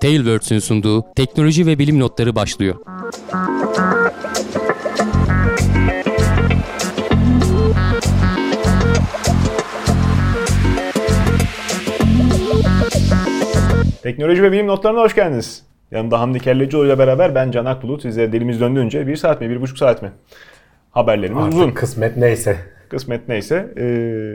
Tailwords'ün sunduğu teknoloji ve bilim notları başlıyor. Teknoloji ve bilim notlarına hoş geldiniz. Yanımda Hamdi Kellecioğlu ile beraber ben Can Akbulut. Sizlere dilimiz döndüğünce bir saat mi, bir buçuk saat mi? Haberlerimiz Artık uzun. kısmet neyse. Kısmet neyse ee,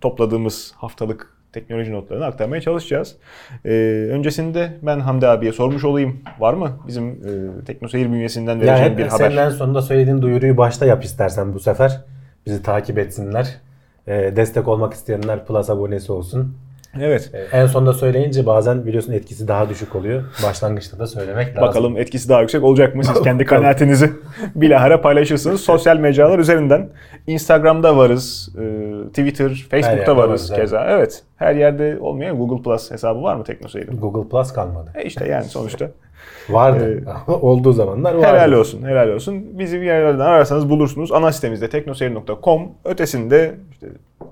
topladığımız haftalık teknoloji notlarını aktarmaya çalışacağız. Ee, öncesinde ben Hamdi abiye sormuş olayım. Var mı bizim e, Teknoseyir bünyesinden Ya vereceğin hep bir senin haber? en sonunda söylediğin duyuruyu başta yap istersen bu sefer. Bizi takip etsinler. Ee, destek olmak isteyenler Plus abonesi olsun. Evet. Ee, en sonunda söyleyince bazen biliyorsun etkisi daha düşük oluyor. Başlangıçta da söylemek lazım. Bakalım etkisi daha yüksek olacak mı? Siz kendi kanaatinizi bilahare paylaşırsınız. Sosyal mecralar üzerinden. Instagram'da varız. e, Twitter, Facebook'ta varız evet. keza. Evet. Her yerde olmuyor. Google Plus hesabı var mı Teknoseyir'in? Google Plus kalmadı. E işte yani sonuçta. Vardı. Olduğu zamanlar vardı. Helal olsun, helal olsun. Bizi bir yerlerden ararsanız bulursunuz. Ana sitemizde teknoseyir.com. Ötesinde işte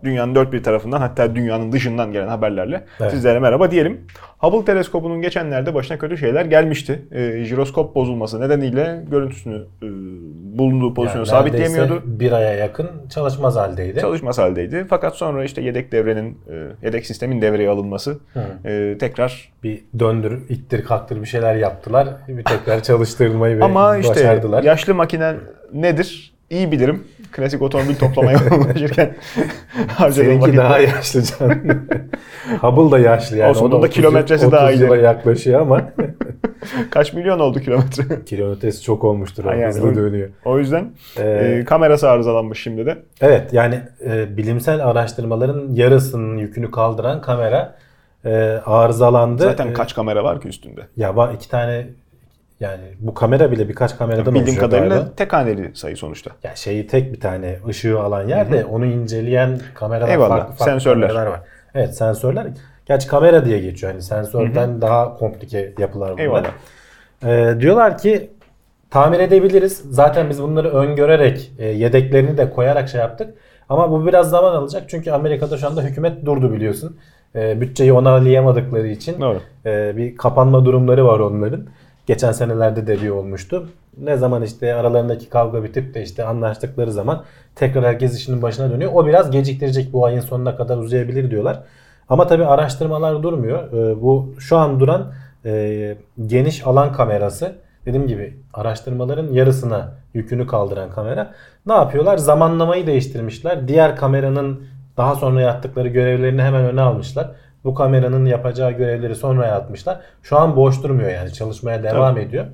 dünyanın dört bir tarafından hatta dünyanın dışından gelen haberlerle Evet. sizlere merhaba diyelim. Hubble teleskopunun geçenlerde başına kötü şeyler gelmişti. Ee, jiroskop bozulması nedeniyle görüntüsünü e, bulunduğu pozisyonu Yani sabitleyemiyordu. Bir aya yakın çalışmaz haldeydi. Çalışmaz haldeydi. Fakat sonra işte yedek devrenin, e, yedek sistemin devreye alınması e, tekrar bir döndür, ittir, kalktır bir şeyler yaptılar. Bir tekrar çalıştırmayı ve Ama işte başardılar. yaşlı makine nedir? İyi bilirim. Klasik otomobil toplamaya uğraşırken harcadığım Seninki vakit. daha yaşlı can. Hubble da yaşlı yani. Olsun, O da bunun da 30 kilometresi 30 daha iyi. yıla yaklaşıyor ama Kaç milyon oldu kilometre? kilometresi çok olmuştur. Ha, yani hızlı o- dönüyor. o yüzden Ee, e, kamerası arızalanmış şimdi de. Evet yani e, bilimsel araştırmaların yarısının yükünü kaldıran kamera e, arızalandı. Zaten E, kaç kamera var ki üstünde? Ya var iki tane yani bu kamera bile birkaç kameradan Bildiğim oluşuyor kadarıyla galiba. tek haneli sayı sonuçta. Ya şeyi tek bir tane ışığı alan yerde onu inceleyen kameralar Eyvallah, farklı farklı sensörler. kameralar var. Evet sensörler. Gerçi kamera diye geçiyor. Hani sensörden daha komplike yapılar bunlar. Eyvallah. Ee, diyorlar ki tamir edebiliriz. Zaten biz bunları öngörerek e, yedeklerini de koyarak şey yaptık. Ama bu biraz zaman alacak. Çünkü Amerika'da şu anda hükümet durdu biliyorsun. E, bütçeyi onalayamadıkları için Doğru. e, bir kapanma durumları var onların. Geçen senelerde de bir olmuştu. Ne zaman işte aralarındaki kavga bitip de işte anlaştıkları zaman tekrar herkes işinin başına dönüyor. O biraz geciktirecek bu ayın sonuna kadar uzayabilir diyorlar. Ama tabii araştırmalar durmuyor. E, bu şu an duran e, geniş alan kamerası dediğim gibi araştırmaların yarısına yükünü kaldıran kamera. Ne yapıyorlar? Zamanlamayı değiştirmişler. Diğer kameranın daha sonra yaptıkları görevlerini hemen öne almışlar. Bu kameranın yapacağı görevleri sonraya atmışlar. Şu an boş durmuyor yani çalışmaya devam ediyor.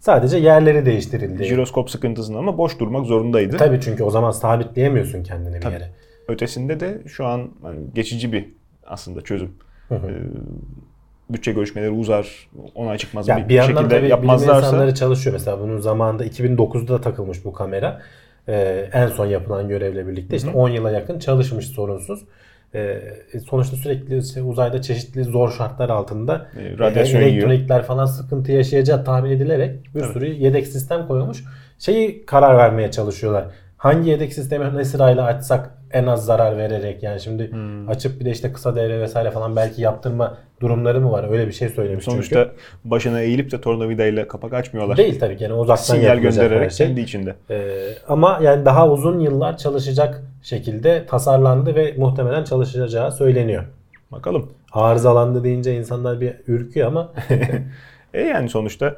Sadece yerleri değiştirildi. Jiroskop sıkıntısından ama boş durmak zorundaydı. Tabii çünkü o zaman sabitleyemiyorsun kendini bir Tabii. yere. Ötesinde de şu an hani geçici bir aslında çözüm. Ee, bütçe görüşmeleri uzar, onay çıkmaz Ya bir, bir yandan şekilde tabii bilim yapmazlarsa insanları çalışıyor. Mesela bunun zamanında 2009'da da takılmış bu kamera. Ee, en son yapılan görevle birlikte işte 10 yıla yakın çalışmış sorunsuz. Ee, sonuçta sürekli işte uzayda çeşitli zor şartlar altında E, radyasyon e, yiyor. elektronikler falan sıkıntı yaşayacağı tahmin edilerek bir sürü yedek sistem koyulmuş. Şeyi karar vermeye çalışıyorlar. Hangi yedek sistemi ne sırayla açsak en az zarar vererek yani şimdi Hmm. açıp bir de işte kısa devre vesaire falan belki yaptırma durumları mı var? Öyle bir şey söylemiş çünkü. sonuçta başına eğilip de tornavidayla kapak açmıyorlar. Değil tabii ki. Yani uzaktan Sinyal göndererek şey. kendi içinde. Ee, ama yani daha uzun yıllar çalışacak şekilde tasarlandı ve muhtemelen çalışacağı söyleniyor. Bakalım. Arızalandı deyince insanlar bir ürküyor ama E yani sonuçta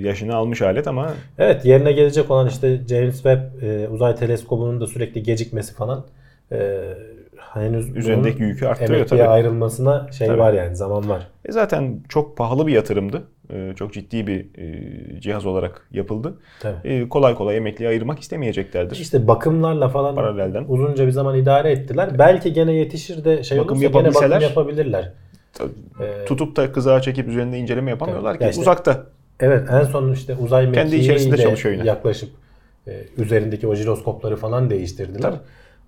yaşını almış alet ama evet yerine gelecek olan işte James Webb e, uzay teleskobunun da sürekli gecikmesi falan e, henüz Üzerindeki yükü arttırıyor tabii. ayrılmasına şey Tabii. var yani zaman var. e zaten çok pahalı bir yatırımdı. E, çok ciddi bir e, cihaz olarak yapıldı. Tabii. E, kolay kolay emekliye ayırmak istemeyeceklerdir. İşte bakımlarla falan Paralelden. uzunca bir zaman idare ettiler. Belki gene yetişir de şey Bakım olursa gene bakım yapabilirler. E, Tutup da kızağa çekip üzerinde inceleme yapamıyorlar Tabii. ki. Ya işte- Uzakta. Evet en son işte uzay mekiğiyle yaklaşıp e, üzerindeki o jiroskopları falan değiştirdiler. Tabii.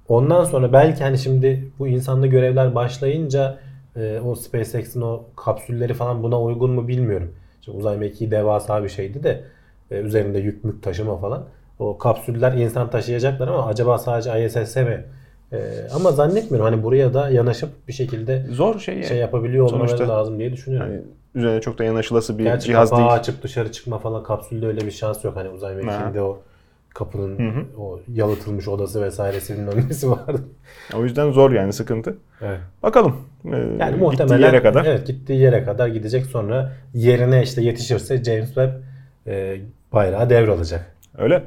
Ondan sonra belki hani şimdi bu insanlı görevler başlayınca e, o SpaceX'in o kapsülleri falan buna uygun mu bilmiyorum. İşte uzay mekiği devasa bir şeydi de e, üzerinde yük mük taşıma falan. O kapsüller insan taşıyacaklar ama acaba sadece ISS'e mi Ee, ama zannetmiyorum hani buraya da yanaşıp bir şekilde Zor şey şey yapabiliyor olmaları lazım diye düşünüyorum. Hani üzerine çok da yanaşılası bir Gerçi cihaz değil. açıp dışarı çıkma falan kapsülde öyle bir şans yok. Hani uzay mekiğinde o kapının o yalıtılmış odası vesairesinin önlesi vardı. O yüzden zor yani sıkıntı. Evet. Bakalım. Ee, Yani gittiği muhtemelen yere kadar. evet gittiği yere kadar gidecek sonra yerine işte yetişirse James Webb e, bayrağı devralacak. Öyle.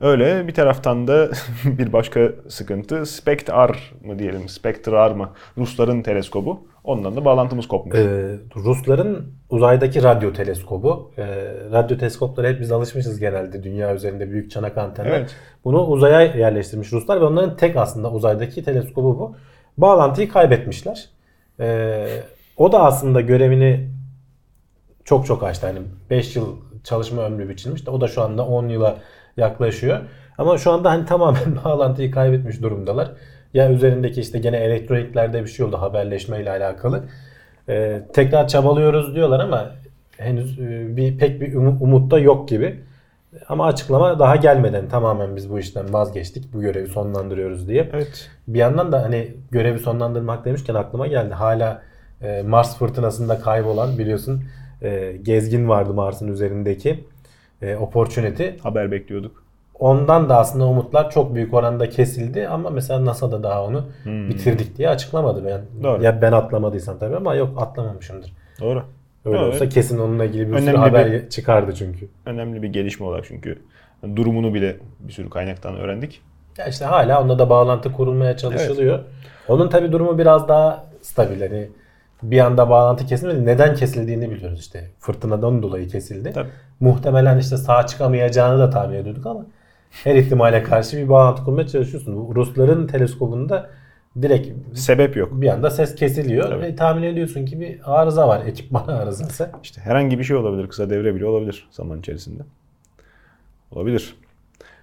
Öyle bir taraftan da bir başka sıkıntı Spectre mı diyelim, Spectrar mı? Rusların teleskobu. Ondan da bağlantımız kopmuş. Ee, Rusların uzaydaki radyo teleskobu. Ee, radyo teleskoplara hep biz alışmışız genelde dünya üzerinde büyük çanak antenler. Evet. Bunu uzaya yerleştirmiş Ruslar ve onların tek aslında uzaydaki teleskobu bu. Bağlantıyı kaybetmişler. Ee, o da aslında görevini çok çok açtı. Hani 5 yıl çalışma ömrü biçilmiş de o da şu anda 10 yıla yaklaşıyor. Ama şu anda hani tamamen bağlantıyı kaybetmiş durumdalar. Ya üzerindeki işte gene elektroniklerde bir şey oldu haberleşme ile alakalı. Ee, tekrar çabalıyoruz diyorlar ama henüz e, bir pek bir umu- umut da yok gibi. Ama açıklama daha gelmeden tamamen biz bu işten vazgeçtik. Bu görevi sonlandırıyoruz diye. Evet. Bir yandan da hani görevi sonlandırmak demişken aklıma geldi. Hala e, Mars fırtınasında kaybolan biliyorsun e, gezgin vardı Mars'ın üzerindeki e, Opportunity. Haber bekliyorduk. Ondan da aslında umutlar çok büyük oranda kesildi ama mesela NASA da daha onu bitirdik diye açıklamadı. Ben, Hmm. Doğru. Ya ben atlamadıysam tabii ama yok atlamamışımdır. Doğru. Öyle Evet. olsa kesin onunla ilgili bir sürü Önemli haber bir- çıkardı çünkü. Önemli bir gelişme olarak çünkü durumunu bile bir sürü kaynaktan öğrendik. Ya işte hala onda da bağlantı kurulmaya çalışılıyor. Onun tabi durumu biraz daha stabil. Hani bir anda bağlantı kesilmedi. Neden kesildiğini biliyoruz işte. Fırtınadan dolayı kesildi. Tabii. Muhtemelen işte sağ çıkamayacağını da tahmin ediyorduk ama her ihtimale karşı bir bağlantı kurmaya çalışıyorsun. Rusların teleskobunda direkt Sebep yok. bir anda ses kesiliyor Tabii. ve tahmin ediyorsun ki bir arıza var. Ekipman arızası. İşte herhangi bir şey olabilir. Kısa devre bile olabilir zaman içerisinde. Olabilir.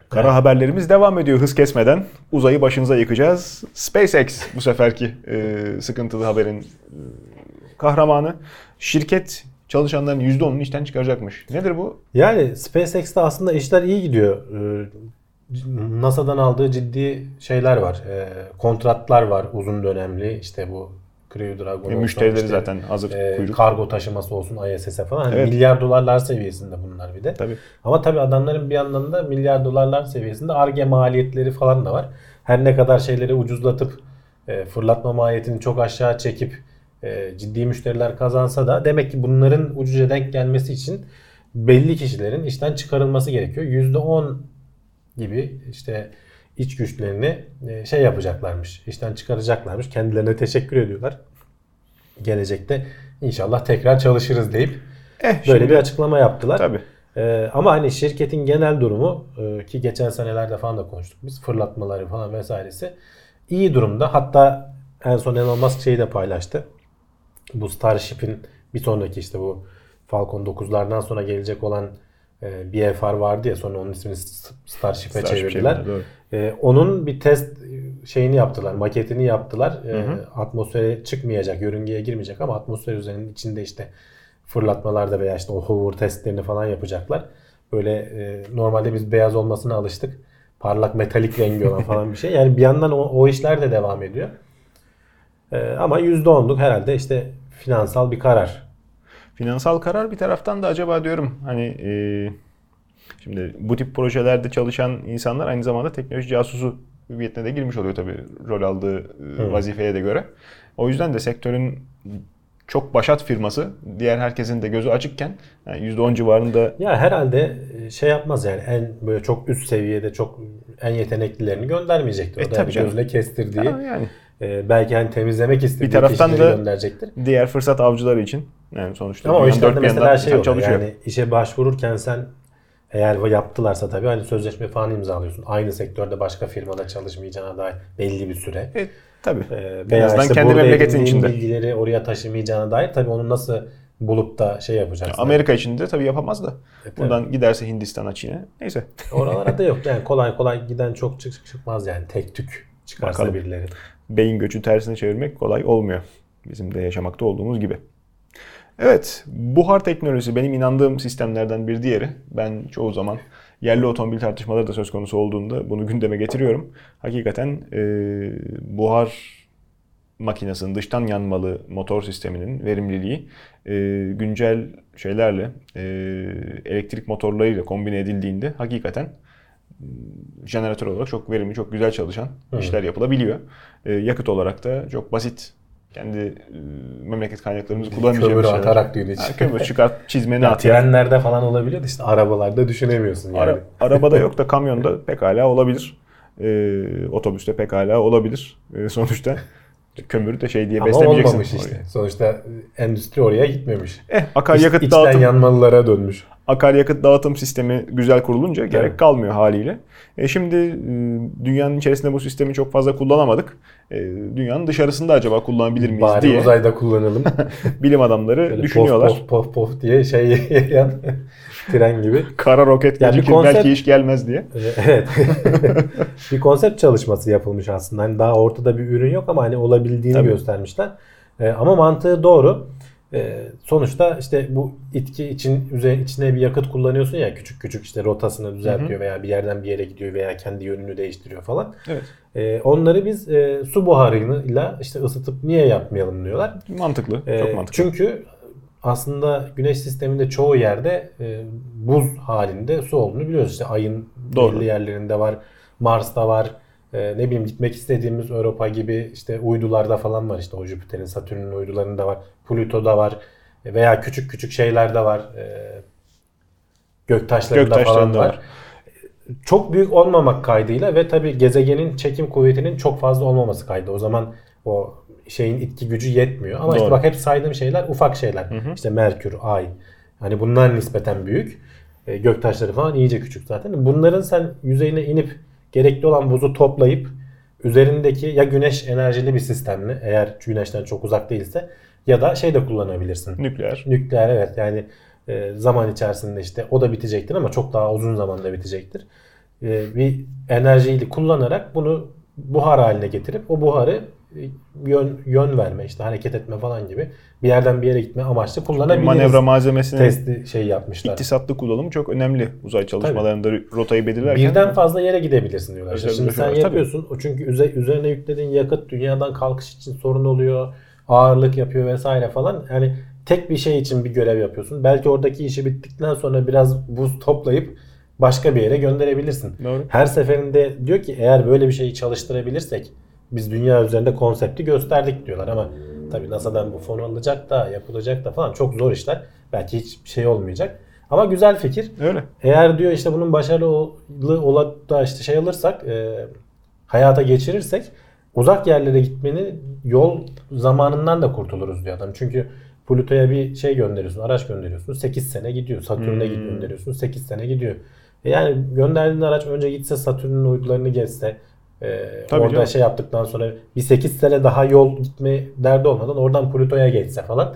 Kara haberlerimiz devam ediyor hız kesmeden. Uzayı başınıza yıkacağız. SpaceX bu seferki e, sıkıntılı haberin e, kahramanı. Şirket çalışanların %10'unu işten çıkaracakmış. Nedir bu? Yani SpaceX'te aslında işler iyi gidiyor. Ee, NASA'dan aldığı ciddi şeyler var. Ee, kontratlar var uzun dönemli. İşte bu Crew Dragon E, Müşterileri işte, zaten hazır e, kuyruk. kargo taşıması olsun ISS'e falan. Hani Evet. milyar dolarlar seviyesinde bunlar bir de. Tabii. Ama tabii adamların bir yandan da milyar dolarlar seviyesinde ARGE maliyetleri falan da var. Her ne kadar şeyleri ucuzlatıp e, fırlatma maliyetini çok aşağı çekip e, ciddi müşteriler kazansa da demek ki bunların ucuca denk gelmesi için belli kişilerin işten çıkarılması gerekiyor. %10 gibi işte iç güçlerini e, şey yapacaklarmış, işten çıkaracaklarmış. Kendilerine teşekkür ediyorlar. Gelecekte inşallah tekrar çalışırız deyip Eh, böyle şimdi- bir açıklama yaptılar. Tabii. Ee, ama hani şirketin genel durumu e, ki geçen senelerde falan da konuştuk biz fırlatmaları falan vesairesi iyi durumda. Hatta en son Elon Musk şeyi de paylaştı. Bu Starship'in bir sonraki işte bu Falcon 9'lardan sonra gelecek olan e, BFR vardı ya sonra onun ismini Starship'e Starship çevirdiler. E, onun bir test şeyini yaptılar, maketini yaptılar. E, atmosfere çıkmayacak, yörüngeye girmeyecek ama atmosfer üzerinin içinde işte fırlatmalarda veya işte o hover testlerini falan yapacaklar. Böyle e, normalde biz beyaz olmasına alıştık. Parlak metalik rengi olan falan bir şey. Yani bir yandan o, o işler de devam ediyor. E, ama %10'luk herhalde işte finansal bir karar. Finansal karar bir taraftan da acaba diyorum hani e, şimdi bu tip projelerde çalışan insanlar aynı zamanda teknoloji casusu hüviyetine de girmiş oluyor tabii rol aldığı e, vazifeye de göre. O yüzden de sektörün çok başat firması diğer herkesin de gözü açıkken yani %10 civarında Ya herhalde e, şey yapmaz yani en böyle çok üst seviyede çok en yeteneklilerini göndermeyecektir. O E, da tabii gözle kestirdiği. Ha, yani e, belki hani temizlemek istediği Bir taraftan da- gönderecektir. diğer fırsat avcıları için yani sonuçta Ama o işlerde dört mesela şey oluyor yani işe başvururken sen eğer yaptılarsa tabii hani sözleşme falan imzalıyorsun. Aynı sektörde başka firmada çalışmayacağına dair belli bir süre. E, tabii. Ee, en azından işte kendi memleketin içinde. bilgileri oraya taşımayacağına dair tabii onu nasıl bulup da şey yapacaksın. Amerika için de tabii yapamaz da. tabii. Buradan giderse Hindistan'a, Çin'e. Neyse. Oralara da yok yani kolay kolay giden çok çık çıkmaz yani tek tük çıkarsa Bakalım. birileri. Beyin göçü tersine çevirmek kolay olmuyor. Bizim de yaşamakta olduğumuz gibi. Evet, buhar teknolojisi benim inandığım sistemlerden bir diğeri. Ben çoğu zaman yerli otomobil tartışmaları da söz konusu olduğunda bunu gündeme getiriyorum. Hakikaten e, buhar makinesinin dıştan yanmalı motor sisteminin verimliliği e, güncel şeylerle e, elektrik motorlarıyla kombine edildiğinde hakikaten jeneratör olarak çok verimli, çok güzel çalışan işler yapılabiliyor. E, yakıt olarak da çok basit kendi e, memleket kaynaklarımızı kullanabileceğimiz Kömür şeyler. atarak diyor Ha, kömür çıkart, çizmeni at. trenlerde falan olabiliyor da işte arabalarda düşünemiyorsun yani. Ara- arabada yok da kamyonda pekala olabilir. E, otobüste pekala olabilir. E, sonuçta kömürü de şey diye Ama beslemeyeceksin. olmamış işte. Sonuçta endüstri oraya gitmemiş. Eh, akaryakıt İç- dağıtım yanmalılara dönmüş. akaryakıt dağıtım sistemi güzel kurulunca gerek Evet. kalmıyor haliyle. E şimdi e, dünyanın içerisinde bu sistemi çok fazla kullanamadık. E, dünyanın dışarısında acaba kullanabilir miyiz Bari diye uzayda kullanalım. bilim adamları Böyle düşünüyorlar. Pof pof pof pof diye şey tren gibi. Kara roket Yani gecikir konsept- belki hiç gelmez diye. Evet. bir konsept çalışması yapılmış aslında. Hani daha ortada bir ürün yok ama hani olabildiğini Tabii. göstermişler. Ee, ama mantığı doğru. Ee, sonuçta işte bu itki için üzerine içine bir yakıt kullanıyorsun ya küçük küçük işte rotasını düzeltiyor veya bir yerden bir yere gidiyor veya kendi yönünü değiştiriyor falan. Evet. Ee, onları biz e, su buharıyla işte ısıtıp niye yapmayalım diyorlar. Mantıklı. Ee, çok mantıklı. Çünkü aslında güneş sisteminde çoğu yerde e, buz halinde su olduğunu biliyoruz. İşte ayın Doğru. belli yerlerinde var. Mars'ta var. E, ne bileyim gitmek istediğimiz Europa gibi işte uydularda falan var. İşte o Jüpiter'in, Satürn'ün uydularında var. Plüto'da var. E, veya küçük küçük şeylerde var. E, göktaşlarında, falan Göktaşlarında var. var. Çok büyük olmamak kaydıyla ve tabii gezegenin çekim kuvvetinin çok fazla olmaması kaydı. O zaman o şeyin itki gücü yetmiyor. Ama işte Doğru. bak hep saydığım şeyler ufak şeyler. İşte Merkür, Ay. Hani bunlar nispeten büyük. E, göktaşları falan iyice küçük zaten. Bunların sen yüzeyine inip gerekli olan buzu toplayıp üzerindeki ya güneş enerjili bir sistemle eğer güneşten çok uzak değilse ya da şey de kullanabilirsin. Nükleer. Nükleer evet yani e, zaman içerisinde işte o da bitecektir ama çok daha uzun zamanda bitecektir. E, bir enerjiyi kullanarak bunu buhar haline getirip o buharı yön, yön verme işte hareket etme falan gibi bir yerden bir yere gitme amaçlı kullanabiliriz. Manevra malzemesinin testi şey yapmışlar. iktisatlı kullanımı çok önemli uzay çalışmalarında rotayı belirlerken. Birden fazla yere gidebilirsin diyorlar. İşte Şimdi sen tabii. yapıyorsun. O çünkü üze- üzerine yüklediğin yakıt dünyadan kalkış için sorun oluyor. Ağırlık yapıyor vesaire falan. Yani tek bir şey için bir görev yapıyorsun. Belki oradaki işi bittikten sonra biraz buz toplayıp başka bir yere gönderebilirsin. Doğru. Her seferinde diyor ki eğer böyle bir şeyi çalıştırabilirsek biz dünya üzerinde konsepti gösterdik diyorlar ama tabii NASA'dan bu fonu alacak da yapılacak da falan çok zor işler. Belki hiç şey olmayacak. Ama güzel fikir. Öyle. Eğer diyor işte bunun başarılı olup da işte şey alırsak, e, hayata geçirirsek uzak yerlere gitmenin yol zamanından da kurtuluruz diyor adam. Çünkü Plüto'ya bir şey gönderiyorsun, araç gönderiyorsun. 8 sene gidiyor. Satürn'e Hmm. gönderiyorsun. 8 sene gidiyor. E yani gönderdiğin araç önce gitse Satürn'ün uydularını gezse e, Tabii orada canım. şey yaptıktan sonra bir 8 sene daha yol gitme derdi olmadan oradan Plüto'ya geçse falan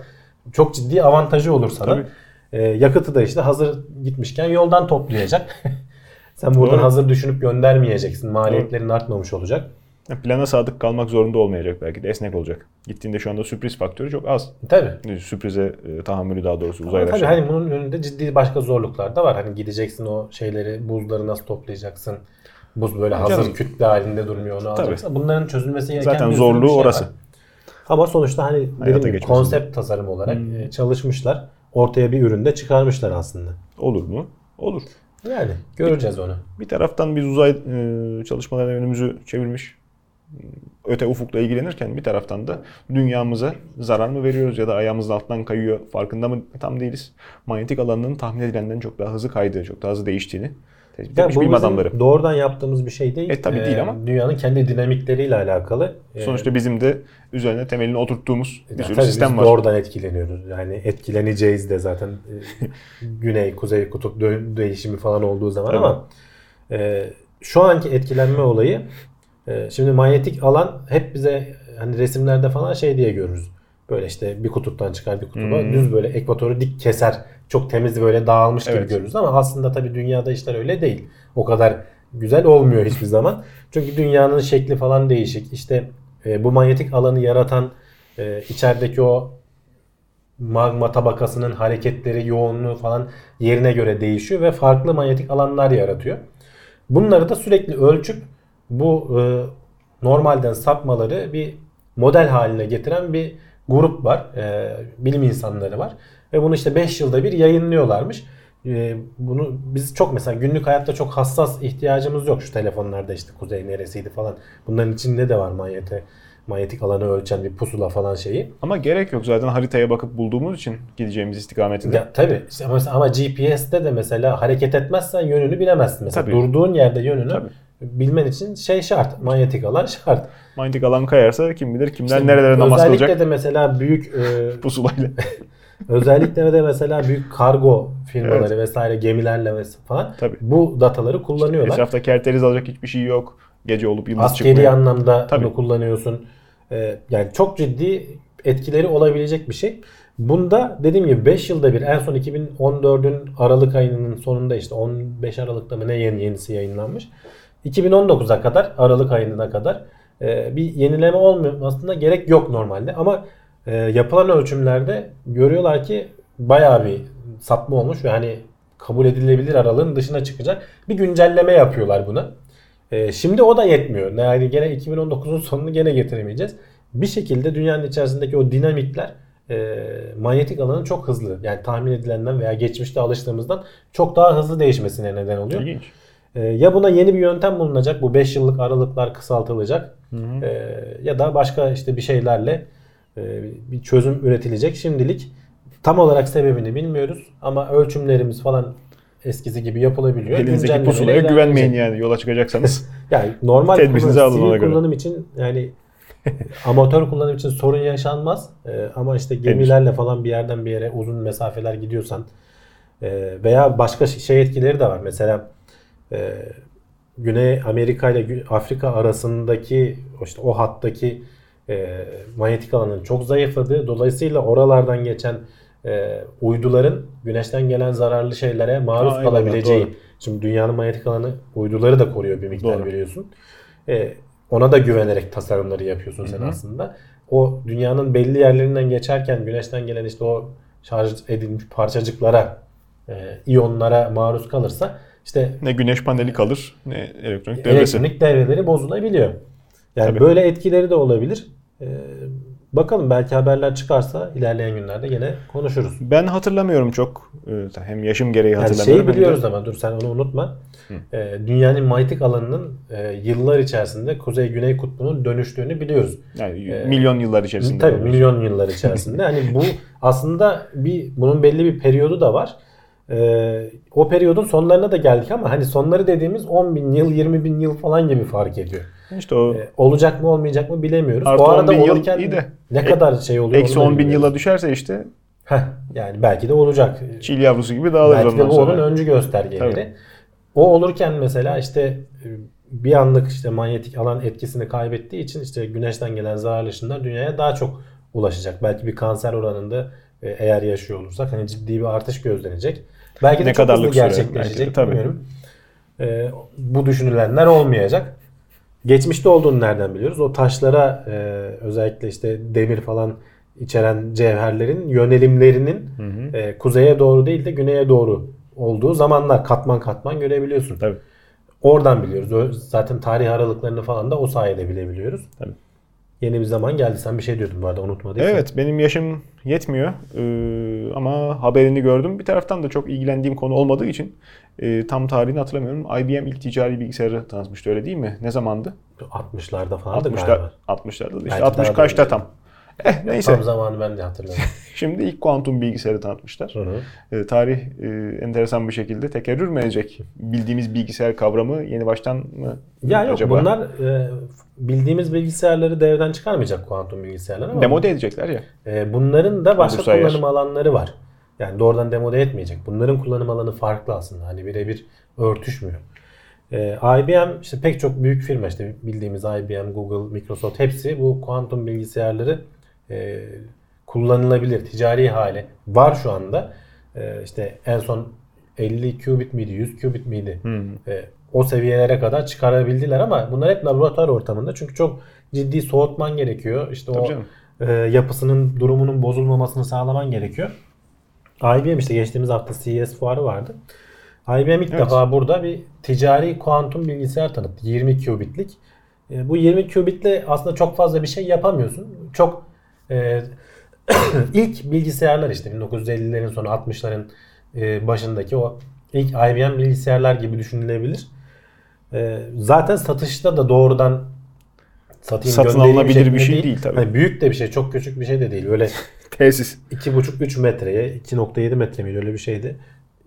çok ciddi avantajı olur sana. Tabii. E, yakıtı da işte hazır gitmişken yoldan toplayacak. Sen buradan Doğru. hazır düşünüp göndermeyeceksin. Maliyetlerin artmamış olacak. Plana sadık kalmak zorunda olmayacak belki de esnek olacak. Gittiğinde şu anda sürpriz faktörü çok az. Tabii. Sürprize e, tahammülü daha doğrusu uzaylaşan. tabii hani bunun önünde ciddi başka zorluklar da var. Hani gideceksin o şeyleri, buzları nasıl toplayacaksın? Buz böyle hazır Canım. kütle halinde durmuyor onu alacaksın. Bunların çözülmesi gereken Zaten bir zorluğu şey var. orası. Ama sonuçta hani Hayata dediğim gibi geçmesi. konsept tasarım olarak e, çalışmışlar. Ortaya bir üründe çıkarmışlar aslında. Olur mu? Olur. Yani göreceğiz onu. Bir taraftan biz uzay e, çalışmalarına önümüzü çevirmiş öte ufukla ilgilenirken bir taraftan da dünyamıza zarar mı veriyoruz ya da ayağımızın altından kayıyor farkında mı tam değiliz. Manyetik alanının tahmin edilenden çok daha hızlı kaydığı, çok daha hızlı değiştiğini tespit Yani etmiş bilim adamları. doğrudan yaptığımız bir şey değil. E, tabii Ee, değil ama. Dünyanın kendi dinamikleriyle alakalı. Ee, Sonuçta bizim de üzerine temelini oturttuğumuz bir sürü sistem biz var. doğrudan etkileniyoruz. Yani etkileneceğiz de zaten e, güney, kuzey kutup değişimi falan olduğu zaman Tabii. ama e, şu anki etkilenme olayı e, şimdi manyetik alan hep bize hani resimlerde falan şey diye görürüz. Böyle işte bir kutuptan çıkar bir kutuba Hmm. düz böyle ekvatoru dik keser. Çok temiz böyle dağılmış gibi Evet. görürüz ama aslında tabii dünyada işler öyle değil. O kadar güzel olmuyor hiçbir zaman. Çünkü dünyanın şekli falan değişik. İşte e, bu manyetik alanı yaratan e, içerideki o magma tabakasının hareketleri, yoğunluğu falan yerine göre değişiyor ve farklı manyetik alanlar yaratıyor. Bunları da sürekli ölçüp bu e, normalden sapmaları bir model haline getiren bir grup var. E, bilim insanları var. Ve bunu işte 5 yılda bir yayınlıyorlarmış. E, bunu biz çok mesela günlük hayatta çok hassas ihtiyacımız yok şu telefonlarda işte kuzey neresiydi falan. Bunların içinde de var manyete manyetik alanı ölçen bir pusula falan şeyi. Ama gerek yok zaten haritaya bakıp bulduğumuz için gideceğimiz istikametinde. Ya, tabii işte ama, ama GPS'te de mesela hareket etmezsen yönünü bilemezsin. Mesela Tabii. durduğun yerde yönünü Tabii. bilmen için şey şart. Manyetik alan şart. Manyetik alan kayarsa kim bilir kimler İşte nerelere namaz özellikle kılacak de mesela büyük e, pusulayla. özellikle de mesela büyük kargo firmaları vesaire gemilerle ves- falan Tabii. bu dataları kullanıyorlar. Etrafta kerteriz alacak hiçbir şey yok. Gece olup yıldız Askeri çıkmıyor. anlamda Tabii. bunu kullanıyorsun. Ee, yani çok ciddi etkileri olabilecek bir şey. Bunda dediğim gibi 5 yılda bir en son 2014'ün Aralık ayının sonunda işte 15 Aralık'ta mı ne yeni yenisi yayınlanmış. 2019'a kadar Aralık ayına kadar e, bir yenileme olmasına gerek yok normalde ama e, yapılan ölçümlerde görüyorlar ki bayağı bir sapma olmuş ve hani kabul edilebilir aralığın dışına çıkacak bir güncelleme yapıyorlar buna. Ee, şimdi o da yetmiyor. Yani gene 2019'un sonunu gene getiremeyeceğiz. Bir şekilde dünyanın içerisindeki o dinamikler e, manyetik alanın çok hızlı yani tahmin edilenden veya geçmişte alıştığımızdan çok daha hızlı değişmesine neden oluyor. İlginç. E, ya buna yeni bir yöntem bulunacak. Bu 5 yıllık aralıklar kısaltılacak. E, ya da başka işte bir şeylerle e, bir çözüm üretilecek. Şimdilik tam olarak sebebini bilmiyoruz ama ölçümlerimiz falan eskisi gibi yapılabiliyor. Elinizdeki pusulaya güvenmeyin yani yola çıkacaksanız. Yani normal kullanım, kullanım için yani amatör kullanım için sorun yaşanmaz. Ee, ama işte gemilerle falan bir yerden bir yere uzun mesafeler gidiyorsan e, veya başka şey- etkileri de var. Mesela e, Güney Amerika ile Afrika arasındaki işte o hattaki e, manyetik alanın çok zayıfladığı dolayısıyla oralardan geçen e, uyduların güneşten gelen zararlı şeylere maruz eyvallah, kalabileceği. doğru. Şimdi dünyanın manyetik alanı uyduları da koruyor bir miktar Doğru. biliyorsun. E, ona da güvenerek tasarımları yapıyorsun sen aslında. O dünyanın belli yerlerinden geçerken güneşten gelen işte o şarj edilmiş parçacıklara, e, iyonlara maruz kalırsa işte ne güneş paneli kalır ne elektronik devresi. elektronik devreleri bozulabiliyor. Yani Tabii. böyle etkileri de olabilir. Ee, bakalım belki haberler çıkarsa ilerleyen günlerde yine konuşuruz. Ben hatırlamıyorum çok. Ee, Hem yaşım gereği Yani hatırlamıyorum. şeyi hem de- biliyoruz ama dur sen onu unutma. Ee, dünyanın manyetik alanının e, yıllar içerisinde kuzey-güney kutbunun dönüştüğünü biliyoruz. Yani Ee, milyon yıllar içerisinde. Tabii oluyor. milyon yıllar içerisinde. hani bu aslında bir bunun belli bir periyodu da var. Ee, o periyodun sonlarına da geldik ama hani sonları dediğimiz 10 bin yıl, 20 bin yıl falan gibi fark ediyor. İşte o Ee, olacak mı olmayacak mı bilemiyoruz. Artı o 10 arada bin yıl olurken iyi de. ne kadar şey oluyor eksi onu da 10 bin yıla düşerse işte Heh, yani belki de olacak. çil yavrusu gibi dağılır Belki de bu onun sonra. öncü göstergeleri. Tabii. O olurken mesela işte e, bir anlık işte manyetik alan etkisini kaybettiği için işte güneşten gelen zararlı ışınlar dünyaya daha çok ulaşacak. Belki bir kanser oranında e, eğer yaşıyor olursak hani ciddi bir artış gözlenecek. Belki de Ne çok hızlı kadarlık süre? gerçekleşecek Belki de, tabii. bilmiyorum. E, bu düşünülenler olmayacak. Geçmişte olduğunu nereden biliyoruz? O taşlara e, özellikle işte demir falan içeren cevherlerin yönelimlerinin e, kuzeye doğru değil de güneye doğru olduğu zamanlar katman katman görebiliyorsun. Tabii. Oradan biliyoruz. Zaten tarih aralıklarını falan da o sayede bilebiliyoruz. Tabii. Yeni bir zaman geldi. Sen bir şey diyordun bu arada unutmadıysan. Evet benim yaşım yetmiyor Ee, ama haberini gördüm. Bir taraftan da çok ilgilendiğim konu olmadığı için e, tam tarihini hatırlamıyorum. IBM ilk ticari bilgisayarı tanıtmıştı öyle değil mi? Ne zamandı? 60'larda falan da 60'lar, galiba. 60'larda da işte Belki 60 daha da kaçta tam? Eh neyse. Tam zamanı ben de hatırlamıyorum. Şimdi ilk kuantum bilgisayarı tanıtmışlar. Hı hı. E, tarih e, enteresan bir şekilde tekerrür mü edecek? Bildiğimiz bilgisayar kavramı yeni baştan mı ya yok acaba? bunlar e, bildiğimiz bilgisayarları devreden çıkarmayacak kuantum bilgisayarlar ama Demode edecekler ya. e, bunların da başka eğer. kullanım alanları var. Yani doğrudan demode etmeyecek. Bunların kullanım alanı farklı aslında. Hani birebir örtüşmüyor. Ee, IBM işte pek çok büyük firma işte bildiğimiz IBM, Google, Microsoft hepsi bu kuantum bilgisayarları e, kullanılabilir ticari hale var şu anda. E, işte en son 50 qubit miydi, 100 qubit miydi? E, o seviyelere kadar çıkarabildiler ama bunlar hep laboratuvar ortamında çünkü çok ciddi soğutman gerekiyor. İşte Tabii o canım. e, yapısının durumunun bozulmamasını sağlaman gerekiyor. IBM işte geçtiğimiz hafta CES fuarı vardı. IBM ilk Evet. defa burada bir ticari kuantum bilgisayar tanıttı. 20 qubitlik. E, bu 20 qubitle aslında çok fazla bir şey yapamıyorsun. Çok e, ilk bilgisayarlar işte 1950'lerin sonu 60'ların e, başındaki o ilk IBM bilgisayarlar gibi düşünülebilir. E, zaten satışta da doğrudan satayım Satın alınabilir bir şey değil tabii. Hani büyük de bir şey, çok küçük bir şey de değil. Öyle Tesis. 2,5-3 metreye 2.7 metre miydi öyle bir şeydi.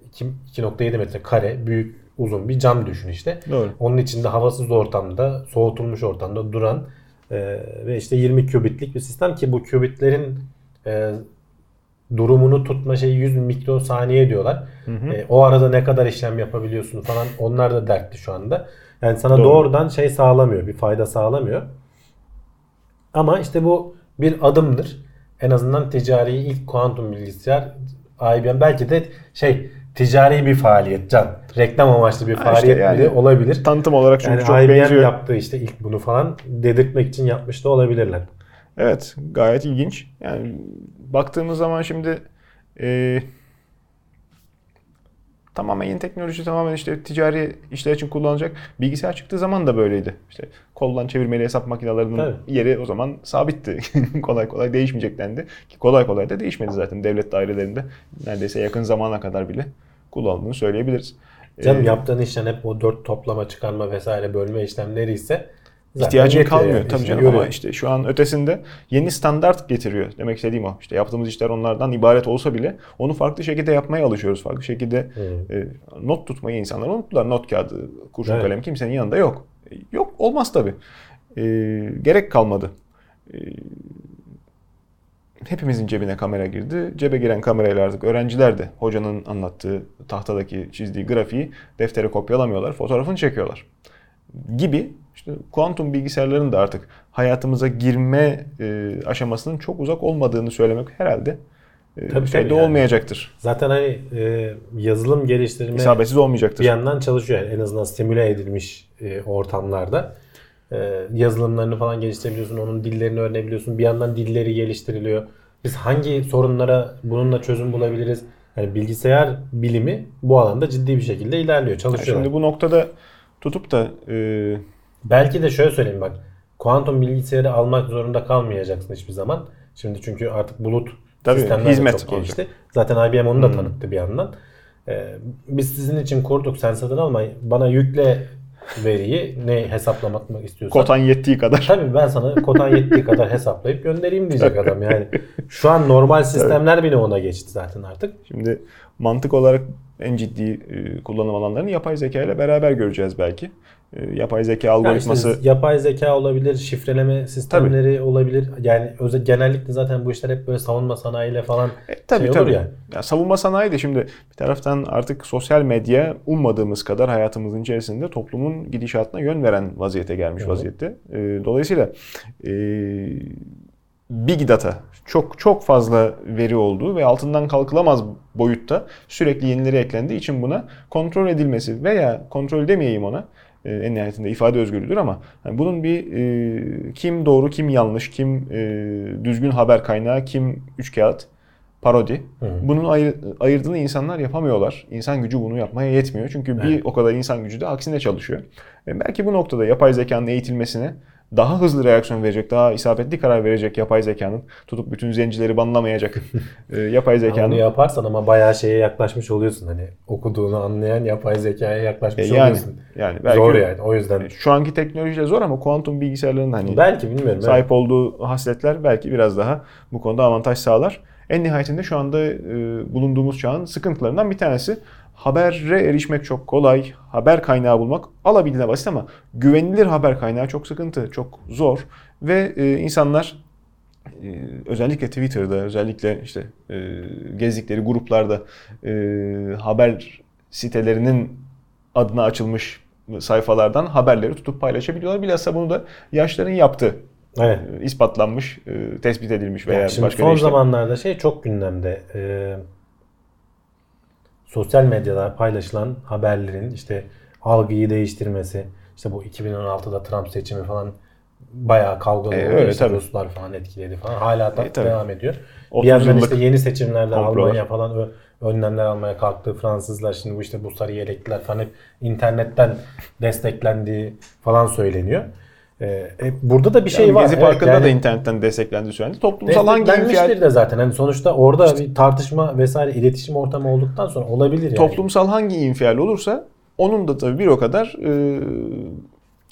2 2.7 metre kare büyük uzun bir cam düşün işte. Doğru. Onun içinde havasız ortamda, soğutulmuş ortamda duran e, ve işte 20 qubitlik bir sistem ki bu qubitlerin e, durumunu tutma şeyi 100 mikrosaniye diyorlar. E, o arada ne kadar işlem yapabiliyorsun falan onlar da dertli şu anda. Yani sana Doğru. doğrudan şey sağlamıyor, bir fayda sağlamıyor. Ama işte bu bir adımdır. En azından ticari ilk kuantum bilgisayar IBM belki de şey ticari bir faaliyet can. Reklam amaçlı bir Ha işte faaliyet yani bile olabilir. Tanıtım olarak çünkü Yani çok IBM benziyor. yaptığı işte ilk bunu falan dedirtmek için yapmış da olabilirler. Evet, gayet ilginç. Yani baktığımız zaman şimdi e, tamamen yeni teknoloji, tamamen işte ticari işler için kullanılacak. Bilgisayar çıktığı zaman da böyleydi. İşte koldan çevirmeli hesap makinelerinin Tabii. yeri o zaman sabitti. kolay kolay değişmeyecek dendi. Ki kolay kolay da değişmedi zaten devlet dairelerinde. Neredeyse yakın zamana kadar bile kullanıldığını söyleyebiliriz. Canım Ee, yaptığın işlem hep o dört toplama, çıkarma vesaire bölme işlemleri ise zaten İhtiyacın kalmıyor yani. tabii canım görüyor. ama işte şu an ötesinde yeni standart getiriyor. Demek istediğim o. İşte yaptığımız işler onlardan ibaret olsa bile onu farklı şekilde yapmaya alışıyoruz. Farklı şekilde e, not tutmayı insanlar unuttular. Not kağıdı, kurşun Evet. kalem kimsenin yanında yok. E, Yok olmaz tabii. E, gerek kalmadı. E, hepimizin cebine kamera girdi. Cebe giren kamerayla artık öğrenciler de hocanın anlattığı tahtadaki çizdiği grafiği deftere kopyalamıyorlar. Fotoğrafını çekiyorlar gibi işte kuantum bilgisayarların da artık hayatımıza girme e, aşamasının çok uzak olmadığını söylemek herhalde e, Tabii, şeyde tabii yani. olmayacaktır. Zaten hani e, yazılım geliştirme İsabetsiz olmayacaktır. bir yandan çalışıyor. Yani en azından simüle edilmiş e, ortamlarda. E, yazılımlarını falan geliştirebiliyorsun. Onun dillerini öğrenebiliyorsun. Bir yandan dilleri geliştiriliyor. Biz hangi sorunlara bununla çözüm bulabiliriz? Yani bilgisayar bilimi bu alanda ciddi bir şekilde ilerliyor. Yani Çalışıyor. Şimdi bu noktada tutup da e, Belki de şöyle söyleyeyim bak. Kuantum bilgisayarı almak zorunda kalmayacaksın hiçbir zaman. Şimdi çünkü artık bulut Tabii, sistemler hizmet çok olacak. gelişti. Zaten IBM onu da Hmm. tanıttı bir yandan. Ee, biz sizin için kurduk sen satın alma. Bana yükle veriyi ne hesaplamak istiyorsan. kotan yettiği kadar Tabii ben sana kotan yettiği kadar hesaplayıp göndereyim diyecek adam yani. Şu an normal sistemler bile ona geçti zaten artık. Şimdi mantık olarak en ciddi e, kullanım alanlarını yapay zeka ile beraber göreceğiz belki. E, yapay zeka Yani algoritması işte yapay zeka olabilir, şifreleme sistemleri olabilir. Yani özel, genellikle zaten bu işler hep böyle savunma sanayiyle falan E, tabii şey olur tabii. ya. Ya. savunma sanayi de şimdi bir taraftan artık sosyal medya ummadığımız kadar hayatımızın içerisinde toplumun gidişatına yön veren vaziyete gelmiş Evet. vaziyette. E, dolayısıyla e, big data çok çok fazla veri olduğu ve altından kalkılamaz boyutta sürekli yenileri eklendiği için buna kontrol edilmesi veya kontrol demeyeyim ona e, en nihayetinde ifade özgürlüğüdür ama yani bunun bir e, kim doğru kim yanlış kim e, düzgün haber kaynağı kim üç kağıt parodi. Hı. Bunun ayır, ayırdığını insanlar yapamıyorlar. İnsan gücü bunu yapmaya yetmiyor. Çünkü bir Evet. o kadar insan gücü de aksine çalışıyor. E belki bu noktada yapay zekanın eğitilmesine daha hızlı reaksiyon verecek, daha isabetli karar verecek yapay zekanın tutup bütün zencileri banlamayacak e, yapay Onu zekanın yaparsan ama bayağı şeye yaklaşmış oluyorsun hani okuduğunu anlayan yapay zekaya E, yaklaşmış yani oluyorsun. yani belki Zor yani o yüzden. şu anki teknolojiyle zor ama kuantum bilgisayarların hani Belki bilmiyorum. sahip olduğu hasletler belki biraz daha bu konuda avantaj sağlar. En nihayetinde şu anda e, bulunduğumuz çağın sıkıntılarından bir tanesi habere erişmek çok kolay, haber kaynağı bulmak alabildiğine basit ama güvenilir haber kaynağı çok sıkıntı, çok zor ve e, insanlar e, özellikle Twitter'da, özellikle işte e, gezdikleri gruplarda e, haber sitelerinin adına açılmış sayfalardan haberleri tutup paylaşabiliyorlar. Bilhassa bunu da yaşların yaptığı Evet. e, ispatlanmış, e, tespit edilmiş veya Yani şimdi başka son işlem. zamanlarda şey çok gündemde. Ee, sosyal medyada paylaşılan haberlerin işte algıyı değiştirmesi, işte bu 2016'da Trump seçimi falan bayağı kavgalı E, oldu. öyle İşte tabii. Ruslar falan etkiledi falan. Hala da E, tabii. devam ediyor. 30 Bir yandan işte yeni seçimlerde Almanya falan önlemler almaya kalktı. Fransızlar şimdi bu işte bu sarı yelekliler falan hep internetten desteklendiği falan söyleniyor. E, e, burada da bir şey Yani var. Gezi Evet, Parkı'nda yani- da internetten desteklendi söylendi. Toplumsal hangi infial de zaten. Hani sonuçta orada bir tartışma vesaire iletişim ortamı olduktan sonra olabilir yani. toplumsal hangi infial olursa onun da tabii bir o kadar e,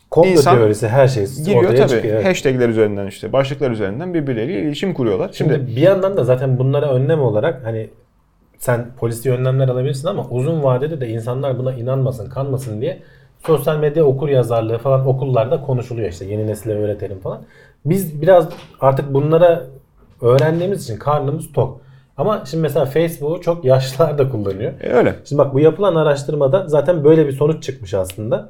Komplo insan teorisi her şey giriyor ortaya tabii. çıkıyor. evet. Hashtagler üzerinden işte başlıklar üzerinden birbirleriyle iletişim kuruyorlar. Şimdi, Şimdi bir yandan da zaten bunlara önlem olarak hani sen polisi önlemler alabilirsin ama uzun vadede de insanlar buna inanmasın, kanmasın diye sosyal medya okur yazarlığı falan okullarda konuşuluyor işte yeni nesile öğretelim falan. Biz biraz artık bunlara öğrendiğimiz için karnımız tok. Ama şimdi mesela Facebook'u çok yaşlılar da kullanıyor. e, öyle. Şimdi bak bu yapılan araştırmada zaten böyle bir sonuç çıkmış aslında.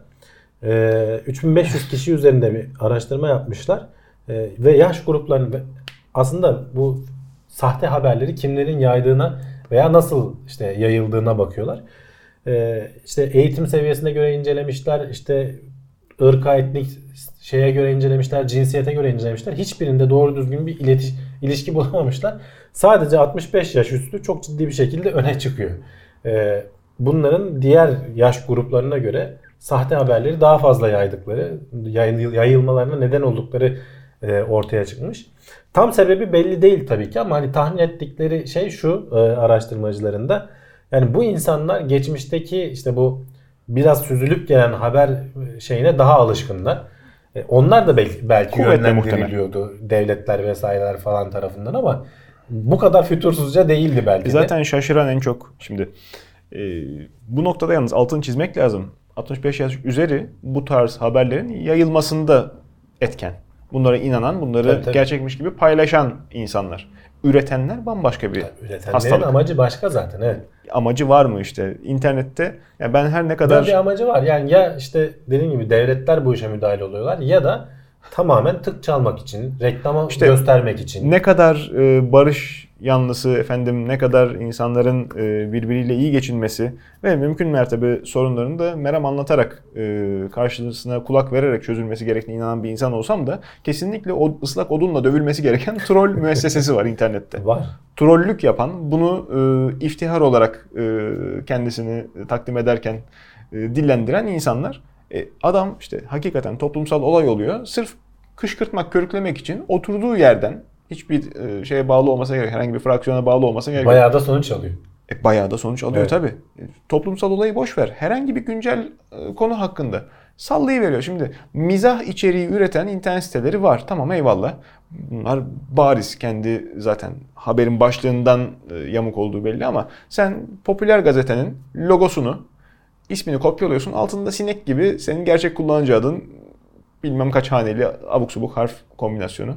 Ee, 3500 kişi üzerinde bir araştırma yapmışlar. Ee, ve yaş gruplarının aslında bu sahte haberleri kimlerin yaydığına veya nasıl işte yayıldığına bakıyorlar. Ee, işte eğitim seviyesine göre incelemişler, işte ırka, etnik şeye göre incelemişler, cinsiyete göre incelemişler. Hiçbirinde doğru düzgün bir iletiş, ilişki bulamamışlar. Sadece 65 yaş üstü çok ciddi bir şekilde öne çıkıyor. Ee, bunların diğer yaş gruplarına göre sahte haberleri daha fazla yaydıkları, yayıl- yayılmalarına neden oldukları e, ortaya çıkmış. Tam sebebi belli değil tabii ki ama hani tahmin ettikleri şey şu e, araştırmacıların da yani bu insanlar geçmişteki işte bu biraz süzülüp gelen haber şeyine daha alışkınlar. E, onlar da belki, belki yönlendiriliyordu devletler vesaireler falan tarafından ama bu kadar fütursuzca değildi belki de. Zaten şaşıran en çok şimdi e, bu noktada yalnız altını çizmek lazım. 65 yaş üzeri bu tarz haberlerin yayılmasında etken. Bunlara inanan, bunları Tabii, tabii. gerçekmiş gibi paylaşan insanlar. Üretenler bambaşka bir Üretenlerin hastalık. amacı başka zaten evet. Amacı var mı işte internette? Ya ben her ne Böyle kadar bir amacı var. Yani ya işte dediğim gibi devletler bu işe müdahale oluyorlar ya da tamamen tık çalmak için, reklama İşte göstermek için. ne kadar e, barış yanlısı efendim ne kadar insanların e, birbiriyle iyi geçinmesi ve mümkün mertebe sorunlarını da meram anlatarak e, karşısına kulak vererek çözülmesi gerektiğine inanan bir insan olsam da kesinlikle o ıslak odunla dövülmesi gereken troll müessesesi var internette. Var. Trollük yapan bunu e, iftihar olarak e, kendisini takdim ederken e, dillendiren insanlar e, adam işte hakikaten toplumsal olay oluyor. Sırf kışkırtmak, körüklemek için oturduğu yerden hiçbir e, şeye bağlı olmasa gerek, herhangi bir fraksiyona bağlı olmasa gerek. Bayağı da sonuç alıyor. E, bayağı da sonuç alıyor Evet. tabii. E, toplumsal olayı boş ver. Herhangi bir güncel e, konu hakkında sallayıveriyor. Şimdi mizah içeriği üreten internet siteleri var. Tamam eyvallah. Bunlar bariz kendi zaten haberin başlığından e, yamuk olduğu belli ama sen popüler gazetenin logosunu ismini kopyalıyorsun. Altında sinek gibi senin gerçek kullanıcı adın bilmem kaç haneli abuk subuk harf kombinasyonu.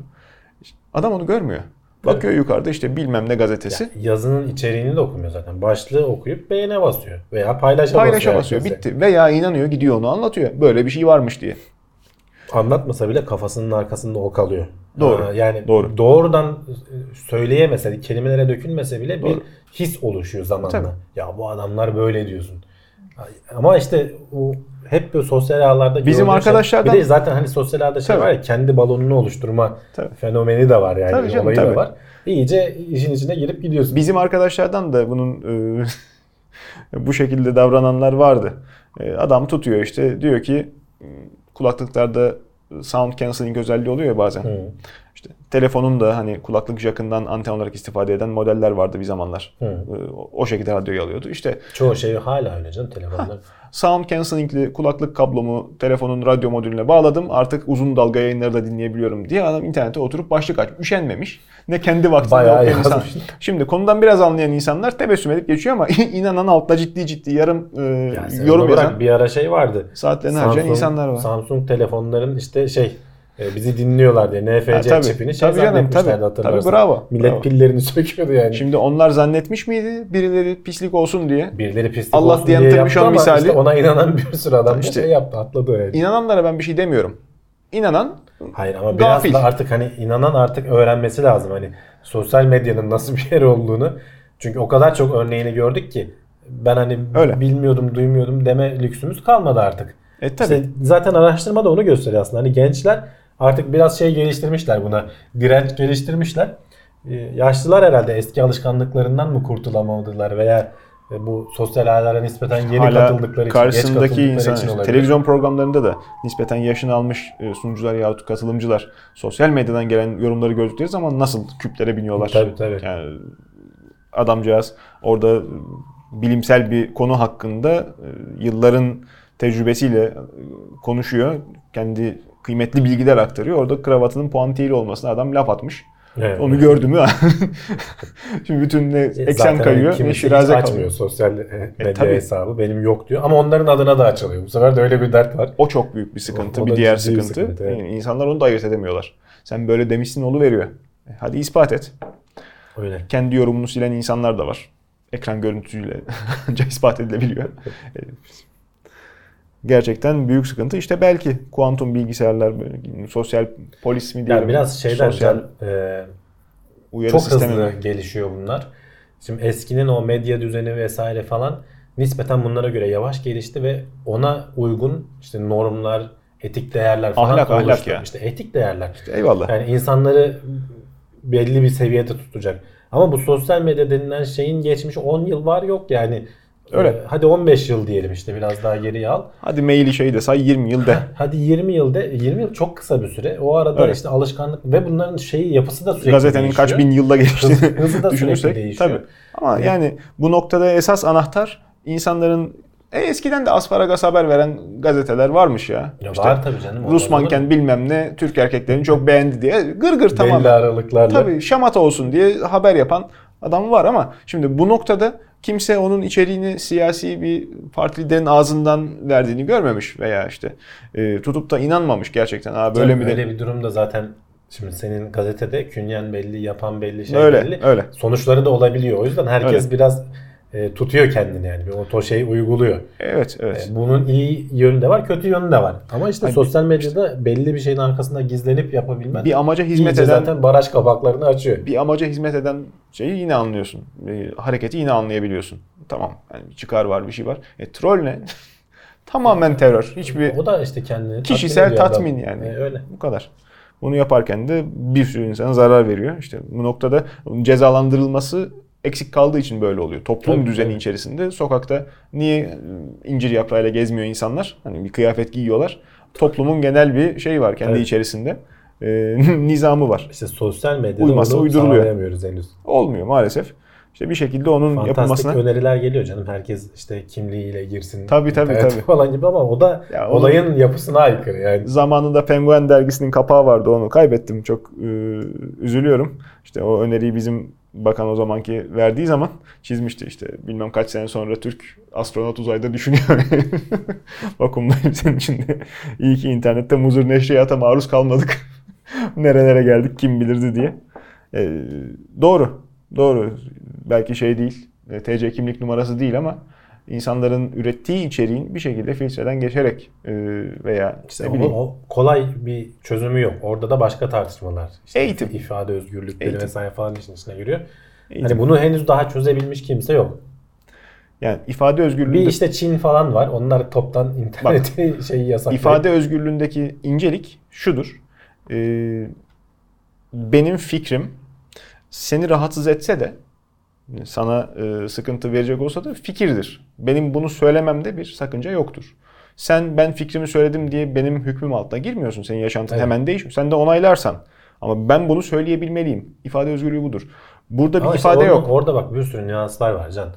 Adam onu görmüyor. Bakıyor yukarıda işte bilmem ne gazetesi. Ya, yazının içeriğini de okumuyor zaten. Başlığı okuyup beğene basıyor. Veya paylaşa, Paylaşa basıyor. basıyor. Bitti. Veya inanıyor gidiyor onu anlatıyor. Böyle bir şey varmış diye. Anlatmasa bile kafasının arkasında o kalıyor. Doğru. Ha, yani Doğru. doğrudan söyleyemese, de, kelimelere dökülmese bile bir Doğru. his oluşuyor zamanla. Tabii. Ya bu adamlar böyle diyorsun. Ama işte o hep böyle sosyal ağlarda Bizim gördüğün şey- arkadaşlardan- bir de zaten hani sosyal ağda şey Tabii. var ya kendi balonunu oluşturma Tabii. fenomeni de var yani Tabii canım, olayı tabii. da var. İyice işin içine girip gidiyorsun. Bizim arkadaşlardan da bunun e, bu şekilde davrananlar vardı. E, adam tutuyor işte diyor ki kulaklıklarda sound cancelling özelliği oluyor ya bazen. Hı. Telefonun da hani kulaklık jackından anten olarak istifade eden modeller vardı bir zamanlar. Hı. E, o- şekilde radyoyu alıyordu. İşte Çoğu şey hala öyle canım telefonlar. sound cancelling'li kulaklık kablomu telefonun radyo modülüne bağladım. Artık uzun dalga yayınları da dinleyebiliyorum diye adam internete oturup başlık açmış. Üşenmemiş. Ne kendi vaktinde Bayağı okuyan insan. Şimdi konudan biraz anlayan insanlar tebessüm edip geçiyor ama inanan altta ciddi ciddi yarım e, Ya sen yorum yazan bir ara şey vardı. saatlerini harcayan insanlar var. Samsung telefonların işte şey e, bizi dinliyorlar diye NFC Ha, tabii. çipini şey Tabii canım, tabii. hatırlarsan. Tabii, bravo, Millet bravo. pillerini söküyordu yani. Şimdi onlar zannetmiş miydi birileri pislik olsun diye? Birileri pislik Allah olsun diyen diye yaptı ama misali. işte ona inanan bir sürü adam da İşte- şey yaptı atladı yani. İnananlara ben bir şey demiyorum. İnanan Hayır ama biraz Gafil. da artık hani inanan artık öğrenmesi lazım. Hani sosyal medyanın nasıl bir yer olduğunu. Çünkü o kadar çok örneğini gördük ki ben hani Öyle. bilmiyordum, duymuyordum deme lüksümüz kalmadı artık. e tabii. İşte zaten araştırma da onu gösteriyor aslında. Hani gençler Artık biraz şey geliştirmişler buna. Direnç geliştirmişler. Ee, Yaşlılar herhalde eski alışkanlıklarından mı kurtulamadılar veya e, bu sosyal ağlara nispeten yeni Hala katıldıkları için, geç karşısındaki katıldıkları insan, için olabilir. televizyon programlarında da nispeten yaşını almış e, sunucular yahut katılımcılar sosyal medyadan gelen yorumları gördükleri zaman nasıl küplere biniyorlar. Tabii tabii. Yani adamcağız orada e, bilimsel bir konu hakkında yılların tecrübesiyle konuşuyor. Kendi kıymetli bilgiler aktarıyor. Orada kravatının puantiyeli olmasına adam laf atmış. Evet. Onu gördü mü? Şimdi bütün ne eksen E, Zaten kayıyor ne şiraze açmıyor kalıyor. sosyal e, medya tabii. hesabı. Benim yok diyor. Ama onların adına da açılıyor. Bu sefer de öyle bir dert var. O çok büyük bir sıkıntı. O- o bir diğer bir sıkıntı. sıkıntı, evet. Yani İnsanlar onu da ayırt edemiyorlar. Sen böyle demişsin olu veriyor. E, Hadi ispat et. Öyle. Kendi yorumunu silen insanlar da var. Ekran görüntüsüyle ancak ispat edilebiliyor. Gerçekten büyük sıkıntı. İşte belki kuantum bilgisayarlar, böyle sosyal polis mi diyelim? Yani biraz şeyden sosyal can, e, uyarı çok sistemi hızlı gelişiyor bunlar. Şimdi eskinin o medya düzeni vesaire falan nispeten bunlara göre yavaş gelişti ve ona uygun işte normlar, etik değerler falan Ahlak, ahlak oluştu. ya. İşte etik değerler. Eyvallah. Yani insanları belli bir seviyede tutacak. Ama bu sosyal medya denilen şeyin geçmiş 10 yıl var yok yani. Öyle. Hadi 15 yıl diyelim işte biraz daha geriye al. Hadi maili şey de say 20 yıl de. Hadi 20 yılda 20 yıl çok kısa bir süre. O arada Öyle. işte alışkanlık ve bunların şeyi yapısı da sürekli Gazetenin değişiyor. kaç bin yılda geçtiğini Hızı- da düşünürsek. değişiyor. Tabii. Ama yani bu noktada esas anahtar insanların e, eskiden de asparagas haber veren gazeteler varmış ya. Ya İşte var tabii canım. Rus manken bilmem ne Türk erkeklerini çok beğendi diye gır gır Belli tamam. aralıklarla. Tabii şamata olsun diye haber yapan adam var ama şimdi bu noktada kimse onun içeriğini siyasi bir parti liderinin ağzından verdiğini görmemiş veya işte e, tutup da inanmamış gerçekten. Aa böyle Tabii mi öyle de? bir durumda zaten şimdi senin gazetede künyen belli, yapan belli, şey Öyle, belli. öyle. Sonuçları da olabiliyor. O yüzden herkes Öyle. biraz e, tutuyor kendini yani. Bir o şeyi uyguluyor. Evet, evet. E, Bunun iyi yönü de var, kötü yönü de var. Ama işte Hani sosyal medyada belli bir şeyin arkasında gizlenip yapabilmen Bir amaca hizmet eden zaten baraj kapaklarını açıyor. bir amaca hizmet eden şeyi yine anlıyorsun. E, hareketi yine anlayabiliyorsun. Tamam. Yani çıkar var, bir şey var. E troll ne? Tamamen terör. Hiçbir O da işte kendini kişisel tatmin tatmin yani. E, öyle. Bu kadar. Bunu yaparken de bir sürü insana zarar veriyor. İşte bu noktada cezalandırılması eksik kaldığı için böyle oluyor. Toplum Tabii, düzeni içerisinde sokakta niye incir yaprağıyla gezmiyor insanlar? Hani bir kıyafet giyiyorlar. Toplumun genel bir şey var kendi Evet. içerisinde. E, nizamı var. İşte sosyal medyada Uyması onu uyduruluyor. henüz. Olmuyor maalesef. İşte bir şekilde onun Fantastik yapılmasına öneriler geliyor canım. Herkes işte kimliğiyle girsin. Tabii, tabii, tabii. falan gibi ama o da Ya onun- olayın yapısına aykırı yani. Zamanında Penguen dergisinin kapağı vardı onu kaybettim. Çok e, üzülüyorum. İşte o öneriyi bizim bakan o zamanki verdiği zaman çizmişti işte bilmem kaç sene sonra Türk astronot uzayda düşünüyor. Vakumdayım senin için de. İyi ki internette muzur neşriyata maruz kalmadık. Nerelere geldik kim bilirdi diye. E, doğru. Doğru. Belki şey değil. e, TC kimlik numarası değil ama insanların ürettiği içeriğin bir şekilde filtreden geçerek e, veya İşte ne o, bileyim o kolay bir çözümü yok. Orada da başka tartışmalar. İşte Eğitim. ifade özgürlükleri Eğitim. vesaire falan işin içine giriyor. Eğitim. Hani bunu henüz daha çözebilmiş kimse yok. Yani ifade özgürlüğünde Bir işte Çin falan var. Onlar toptan interneti şeyi yasaklıyor. ifade özgürlüğündeki incelik şudur. Ee, benim fikrim seni rahatsız etse de sana e, sıkıntı verecek olsa da fikirdir. Benim bunu söylememde bir sakınca yoktur. Sen ben fikrimi söyledim diye benim hükmüm altına girmiyorsun. Senin yaşantın Evet. hemen değişmiyor. Sen de onaylarsan. Ama ben bunu söyleyebilmeliyim. İfade özgürlüğü budur. Burada bir Ama işte ifade orada, yok. Orada bak bir sürü nüanslar var Can.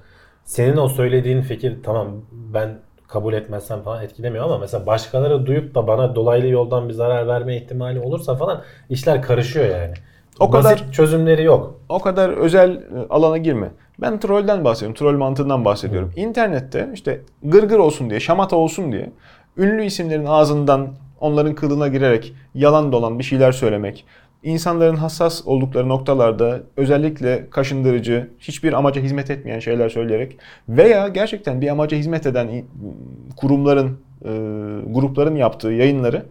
Senin o söylediğin fikir tamam ben kabul etmezsem falan etkilemiyor ama mesela başkaları duyup da bana dolaylı yoldan bir zarar verme ihtimali olursa falan işler karışıyor yani. O Basit kadar- çözümleri yok. o kadar özel e, alana girme. Ben trollden bahsediyorum. Troll mantığından bahsediyorum. İnternette işte gırgır olsun diye, şamata olsun diye ünlü isimlerin ağzından onların kılına girerek yalan dolan bir şeyler söylemek, insanların hassas oldukları noktalarda özellikle kaşındırıcı, hiçbir amaca hizmet etmeyen şeyler söyleyerek veya gerçekten bir amaca hizmet eden kurumların, e, grupların yaptığı yayınları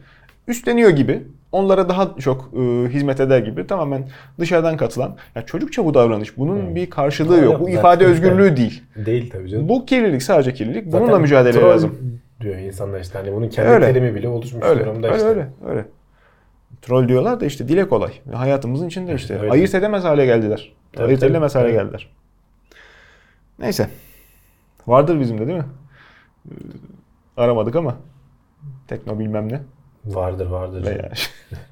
üstleniyor gibi onlara daha çok e, hizmet eder gibi tamamen dışarıdan katılan ya çocukça bu davranış. Bunun bir karşılığı Aa, yok. Bu zaten ifade işte. özgürlüğü değil. Değil tabii canım. Bu kirlilik sadece kirlilik. Bununla Zaten mücadele lazım. diyor insanlar işte hani bunun kendi Öyle. terimi bile oluşmuş Öyle, durumda öyle, işte. öyle, öyle. Troll diyorlar da işte dile kolay. Hayatımızın içinde işte. Öyle. Ayırt edemez hale geldiler. Tabii, Ayırt tabii. edilemez hale geldiler. Neyse. Vardır bizim de değil mi? Ee, Aramadık ama. Tekno bilmem ne. Vardır vardır. Veya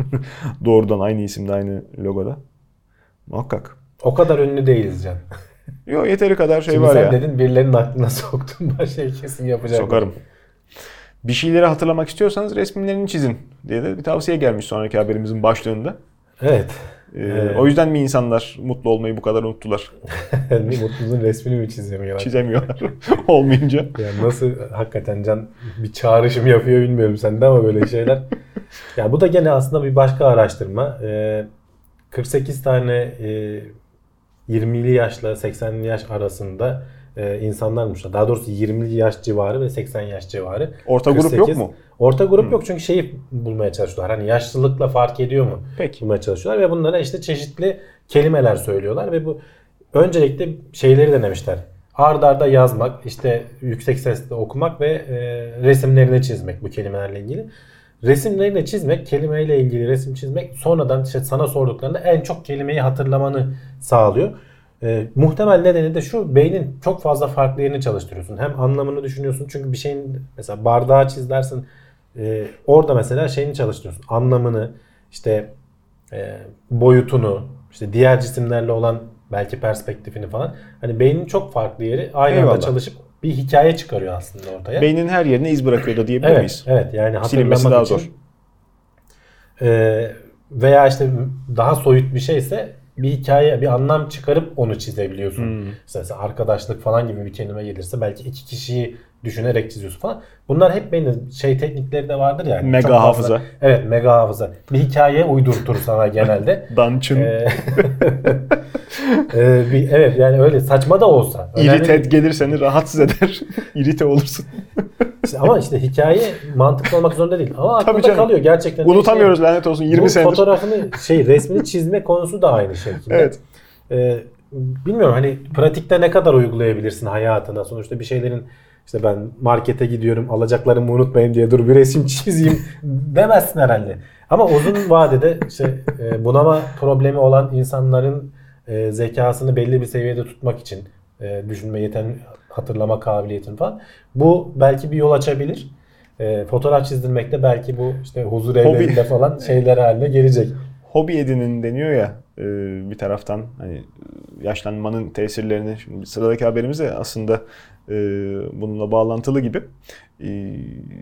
doğrudan aynı isimde aynı logoda. Muhakkak. O kadar ünlü değiliz Can. Yok yeteri kadar şey Şimdi var sen ya. dedin birilerinin aklına soktun. Ben şey kesin yapacak. Sokarım. Bir şeyleri hatırlamak istiyorsanız resimlerini çizin diye de bir tavsiye gelmiş sonraki haberimizin başlığında. Evet. Ee, Evet. O yüzden mi insanlar mutlu olmayı bu kadar unuttular? mutluluğun resmini mi çizemiyorlar? Çizemiyorlar olmayınca. Yani nasıl hakikaten Can bir çağrışım yapıyor bilmiyorum sende ama böyle şeyler. ya bu da gene aslında bir başka araştırma. Ee, 48 tane e, 20'li yaşla 80'li yaş arasında e, insanlarmış. Daha doğrusu 20'li yaş civarı ve 80 yaş civarı. Orta grup yok 48. mu? Orta grup yok çünkü şeyi bulmaya çalışıyorlar. Hani yaşlılıkla fark ediyor mu? Peki. bulmaya çalışıyorlar ve bunlara işte çeşitli kelimeler söylüyorlar ve bu öncelikle şeyleri denemişler. Ard arda yazmak, işte yüksek sesle okumak ve e, resimlerini çizmek bu kelimelerle ilgili. Resimlerini çizmek, kelimeyle ilgili resim çizmek sonradan işte sana sorduklarında en çok kelimeyi hatırlamanı sağlıyor. E, muhtemel nedeni de şu beynin çok fazla farklı yerini çalıştırıyorsun. Hem anlamını düşünüyorsun çünkü bir şeyin mesela bardağı çiz dersin e, orada mesela şeyini çalıştırıyorsun. Anlamını işte e, boyutunu işte diğer cisimlerle olan belki perspektifini falan. Hani beynin çok farklı yeri aynı Eyvallah. anda çalışıp bir hikaye çıkarıyor aslında ortaya. Beynin her yerine iz bırakıyor da diyebilir evet, miyiz? evet yani Silinmesi hatırlamak daha için zor. e, veya işte daha soyut bir şeyse bir hikaye, bir anlam çıkarıp onu çizebiliyorsun. Hmm. Mesela arkadaşlık falan gibi bir kelime gelirse belki iki kişiyi düşünerek çiziyorsun falan. Bunlar hep benim şey teknikleri de vardır yani. Mega Çok fazla- hafıza. Evet mega hafıza. Bir hikaye uydurtur sana genelde. Dungeon. Ee, ee, bir, evet yani öyle saçma da olsa. önemli İri değil. Ted gelir seni rahatsız eder. İrite olursun. İşte ama işte hikaye mantıklı olmak zorunda değil. Ama Tabii aklında canım. kalıyor gerçekten. Unutamıyoruz Şey, lanet olsun 20 bu senedir. fotoğrafını şey resmini çizme konusu da aynı şekilde. Evet. Ee, bilmiyorum hani pratikte ne kadar uygulayabilirsin hayatına. Sonuçta bir şeylerin işte ben markete gidiyorum alacaklarımı unutmayın diye dur bir resim çizeyim demezsin herhalde. Ama uzun vadede işte e, bunama problemi olan insanların e, zekasını belli bir seviyede tutmak için e, düşünme yeten, hatırlama kabiliyetini falan bu belki bir yol açabilir. E, fotoğraf çizdirmek de belki bu işte huzur Hobi. evlerinde falan şeyler haline gelecek. Hobi edinin deniyor ya bir taraftan hani yaşlanmanın tesirlerini şimdi sıradaki haberimiz de aslında e, bununla bağlantılı gibi. E,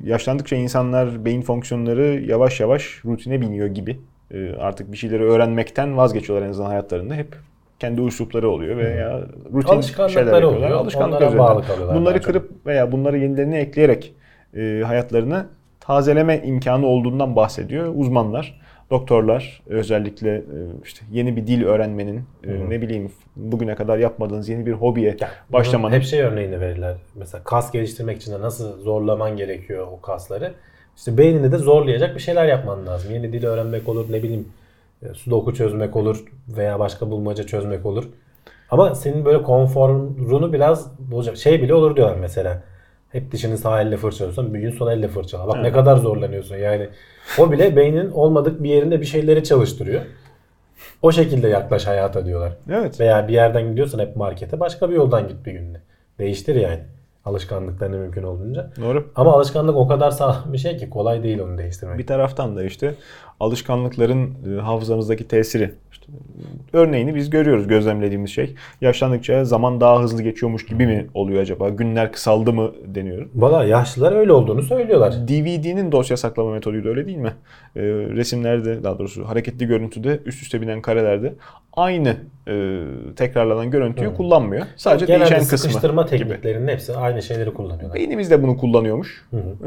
yaşlandıkça insanlar beyin fonksiyonları yavaş yavaş rutine biniyor gibi. E, artık bir şeyleri öğrenmekten vazgeçiyorlar en azından hayatlarında. Hep kendi üslupları oluyor veya rutin Alışkanlıkları şeyler yapıyorlar. oluyor. Alışkanlık Onlara üzerinden. bağlı kalıyorlar Bunları çok. kırıp veya bunları yenilerine ekleyerek e, hayatlarını tazeleme imkanı olduğundan bahsediyor uzmanlar. Doktorlar özellikle e, işte yeni bir dil öğrenmenin e, ne bileyim bugüne kadar yapmadığınız yeni bir hobiye Ya, başlamanın Hep şey örneğini verirler. Mesela kas geliştirmek için de nasıl zorlaman gerekiyor o kasları. İşte beynini de zorlayacak bir şeyler yapman lazım. Yeni dil öğrenmek olur, ne bileyim e, sudoku çözmek olur veya başka bulmaca çözmek olur. Ama senin böyle konforunu biraz bozacak. Şey bile olur diyorlar mesela. Hep dişini sağ elle fırçalıyorsan bir gün sol elle fırçala. Bak ne kadar zorlanıyorsun yani. O bile beynin olmadık bir yerinde bir şeyleri çalıştırıyor. O şekilde yaklaş hayata diyorlar. evet Veya bir yerden gidiyorsan hep markete başka bir yoldan git bir günde. Değiştir yani. Alışkanlıklarını mümkün olduğunca. doğru. Ama alışkanlık o kadar sağlam bir şey ki kolay değil onu değiştirmek. Bir taraftan da işte alışkanlıkların e, hafızamızdaki tesiri. İşte, e, örneğini biz görüyoruz gözlemlediğimiz şey. Yaşlandıkça zaman daha hızlı geçiyormuş gibi mi oluyor acaba? Günler kısaldı mı deniyor. Valla yaşlılar öyle olduğunu söylüyorlar. DVD'nin dosya saklama metoduydu öyle değil mi? Ee, resimlerde daha doğrusu hareketli görüntüde üst üste binen karelerde aynı e, tekrarlanan görüntüyü kullanmıyor. Sadece Genelde değişen kısmı sıkıştırma gibi. tekniklerinin hepsi aynı şeyleri kullanıyorlar. Beynimiz de bunu kullanıyormuş.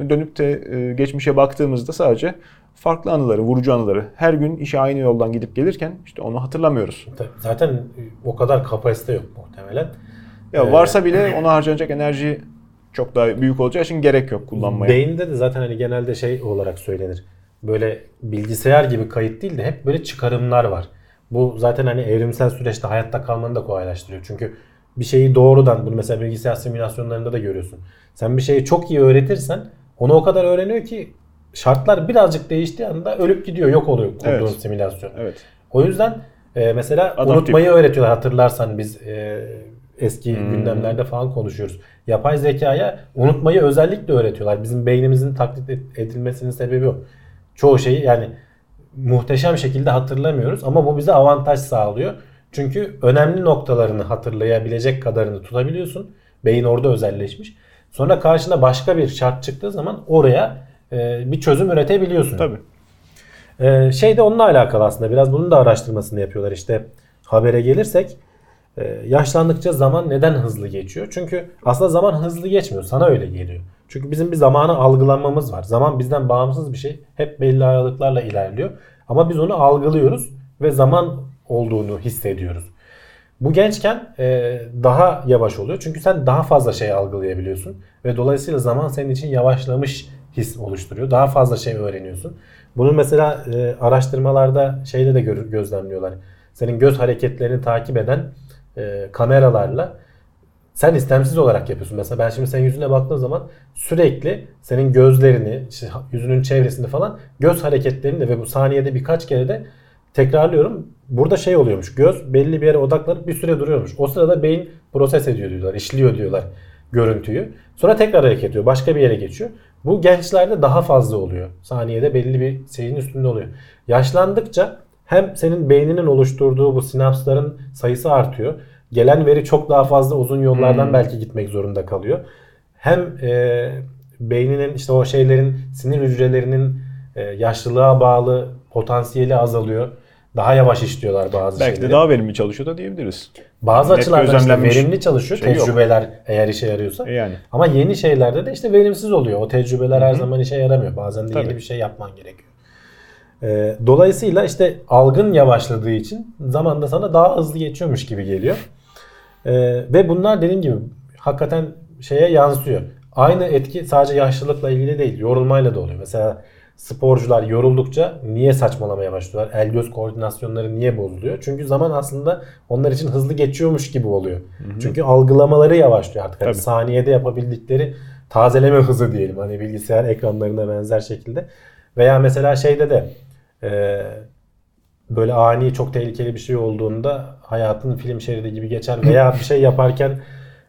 Dönüp de e, geçmişe baktığımızda sadece farklı anıları, vurucu anıları. Her gün işe aynı yoldan gidip gelirken işte onu hatırlamıyoruz. Tabii Zaten o kadar kapasite yok muhtemelen. Ya Ee, varsa bile ona harcanacak enerji çok daha büyük olacağı için gerek yok kullanmaya. Beyinde de zaten hani genelde şey olarak söylenir. Böyle bilgisayar gibi kayıt değil de hep böyle çıkarımlar var. Bu zaten hani evrimsel süreçte hayatta kalmanı da kolaylaştırıyor. Çünkü bir şeyi doğrudan bunu mesela bilgisayar simülasyonlarında da görüyorsun. Sen bir şeyi çok iyi öğretirsen onu o kadar öğreniyor ki şartlar birazcık değiştiği anda ölüp gidiyor, yok oluyor kurduğun Evet. simülasyon. Evet. O yüzden e, mesela Adaptif. unutmayı öğretiyorlar hatırlarsan biz e, eski Hmm. gündemlerde falan konuşuyoruz. Yapay zekaya unutmayı özellikle öğretiyorlar. Bizim beynimizin taklit ed- edilmesinin sebebi o. Çoğu şeyi yani muhteşem şekilde hatırlamıyoruz ama bu bize avantaj sağlıyor. Çünkü önemli noktalarını hatırlayabilecek kadarını tutabiliyorsun. Beyin orada özelleşmiş. Sonra karşına başka bir şart çıktığı zaman oraya bir çözüm üretebiliyorsun. Tabii. Ee, şey de onunla alakalı aslında. Biraz bunun da araştırmasını yapıyorlar. İşte habere gelirsek e, yaşlandıkça zaman neden hızlı geçiyor? Çünkü aslında zaman hızlı geçmiyor. Sana öyle geliyor. Çünkü bizim bir zamanı algılamamız var. Zaman bizden bağımsız bir şey. Hep belli aralıklarla ilerliyor. Ama biz onu algılıyoruz ve zaman olduğunu hissediyoruz. Bu gençken e, daha yavaş oluyor. Çünkü sen daha fazla şey algılayabiliyorsun. Ve dolayısıyla zaman senin için yavaşlamış his oluşturuyor. Daha fazla şey öğreniyorsun. Bunu mesela e, araştırmalarda şeyde de gör- gözlemliyorlar. Senin göz hareketlerini takip eden e, kameralarla sen istemsiz olarak yapıyorsun. Mesela ben şimdi senin yüzüne baktığım zaman sürekli senin gözlerini, işte yüzünün çevresinde falan göz hareketlerini de ve bu saniyede birkaç kere de tekrarlıyorum. Burada şey oluyormuş. Göz belli bir yere odaklanıp bir süre duruyormuş. O sırada beyin proses ediyor diyorlar. işliyor diyorlar görüntüyü. Sonra tekrar hareket ediyor. Başka bir yere geçiyor. Bu gençlerde daha fazla oluyor. Saniyede belli bir şeyin üstünde oluyor. Yaşlandıkça hem senin beyninin oluşturduğu bu sinapsların sayısı artıyor. Gelen veri çok daha fazla uzun yollardan Hmm. belki gitmek zorunda kalıyor. Hem e, beyninin işte o şeylerin sinir hücrelerinin e, yaşlılığa bağlı potansiyeli azalıyor. Daha yavaş işliyorlar bazı Belki şeyleri. de daha verimli çalışıyor da diyebiliriz. bazı net açılardan işte verimli çalışıyor şey yok. tecrübeler eğer işe yarıyorsa. E yani. Ama yeni şeylerde de işte verimsiz oluyor. O tecrübeler her zaman işe yaramıyor. Bazen de Tabii. yeni bir şey yapman gerekiyor. Ee, dolayısıyla işte algın yavaşladığı için zaman da sana daha hızlı geçiyormuş gibi geliyor. Ee, ve bunlar dediğim gibi hakikaten şeye yansıyor. Aynı etki sadece yaşlılıkla ilgili değil, yorulmayla da oluyor. Mesela sporcular yoruldukça niye saçmalamaya başlıyorlar? El göz koordinasyonları niye bozuluyor? Çünkü zaman aslında onlar için hızlı geçiyormuş gibi oluyor. Çünkü algılamaları yavaşlıyor artık. Hani saniyede yapabildikleri tazeleme hızı diyelim. Hani bilgisayar ekranlarına benzer şekilde. Veya mesela şeyde de e, böyle ani çok tehlikeli bir şey olduğunda hayatın film şeridi gibi geçer veya bir şey yaparken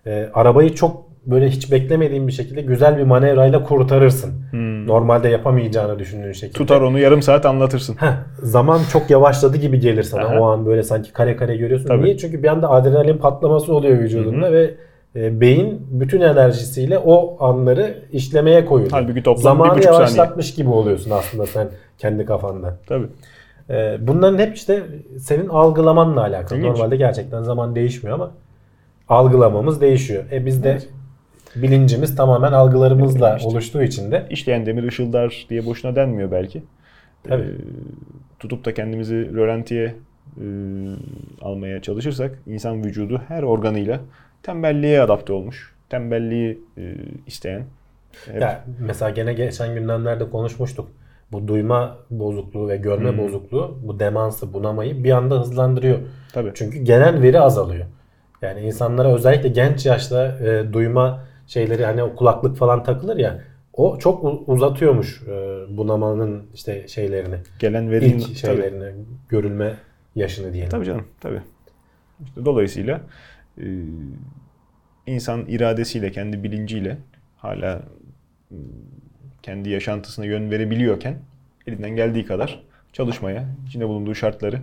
e, arabayı çok böyle hiç beklemediğin bir şekilde güzel bir manevrayla kurtarırsın. Normalde yapamayacağını düşündüğün şekilde. Tutar onu yarım saat anlatırsın. Heh, zaman çok yavaşladı gibi gelir sana. Aha. O an böyle sanki kare kare görüyorsun. Tabii. Niye? Çünkü bir anda adrenalin patlaması oluyor vücudunda ve e, beyin bütün enerjisiyle o anları işlemeye koyuyor. Halbuki toplam bir Zamanı buçuk saniye. yavaşlatmış gibi oluyorsun aslında sen kendi kafanda. Tabii. E, bunların hep işte senin algılamanla alakalı. İlginç. Normalde gerçekten zaman değişmiyor ama algılamamız değişiyor. E biz de bilincimiz tamamen algılarımızla İşte. oluştuğu için de İşleyen demir ışıldar diye boşuna denmiyor belki. Tabii. Ee, tutup da kendimizi rölantiye e, almaya çalışırsak insan vücudu her organıyla tembelliğe adapte olmuş. Tembelliği e, isteyen. Hep- Ya mesela gene geçen gündemlerde konuşmuştuk. Bu duyma bozukluğu ve görme Hmm. bozukluğu bu demansı, bunamayı bir anda hızlandırıyor. Tabii. Çünkü genel veri azalıyor. Yani insanlara özellikle genç yaşta e, duyma şeyleri hani o kulaklık falan takılır ya o çok uzatıyormuş e, bunamanın işte şeylerini. Gelen verinin ilk şeylerini, görülme yaşını diyelim. Tabii canım, tabii. İşte dolayısıyla e, insan iradesiyle, kendi bilinciyle hala e, kendi yaşantısına yön verebiliyorken elinden geldiği kadar çalışmaya, içinde bulunduğu şartları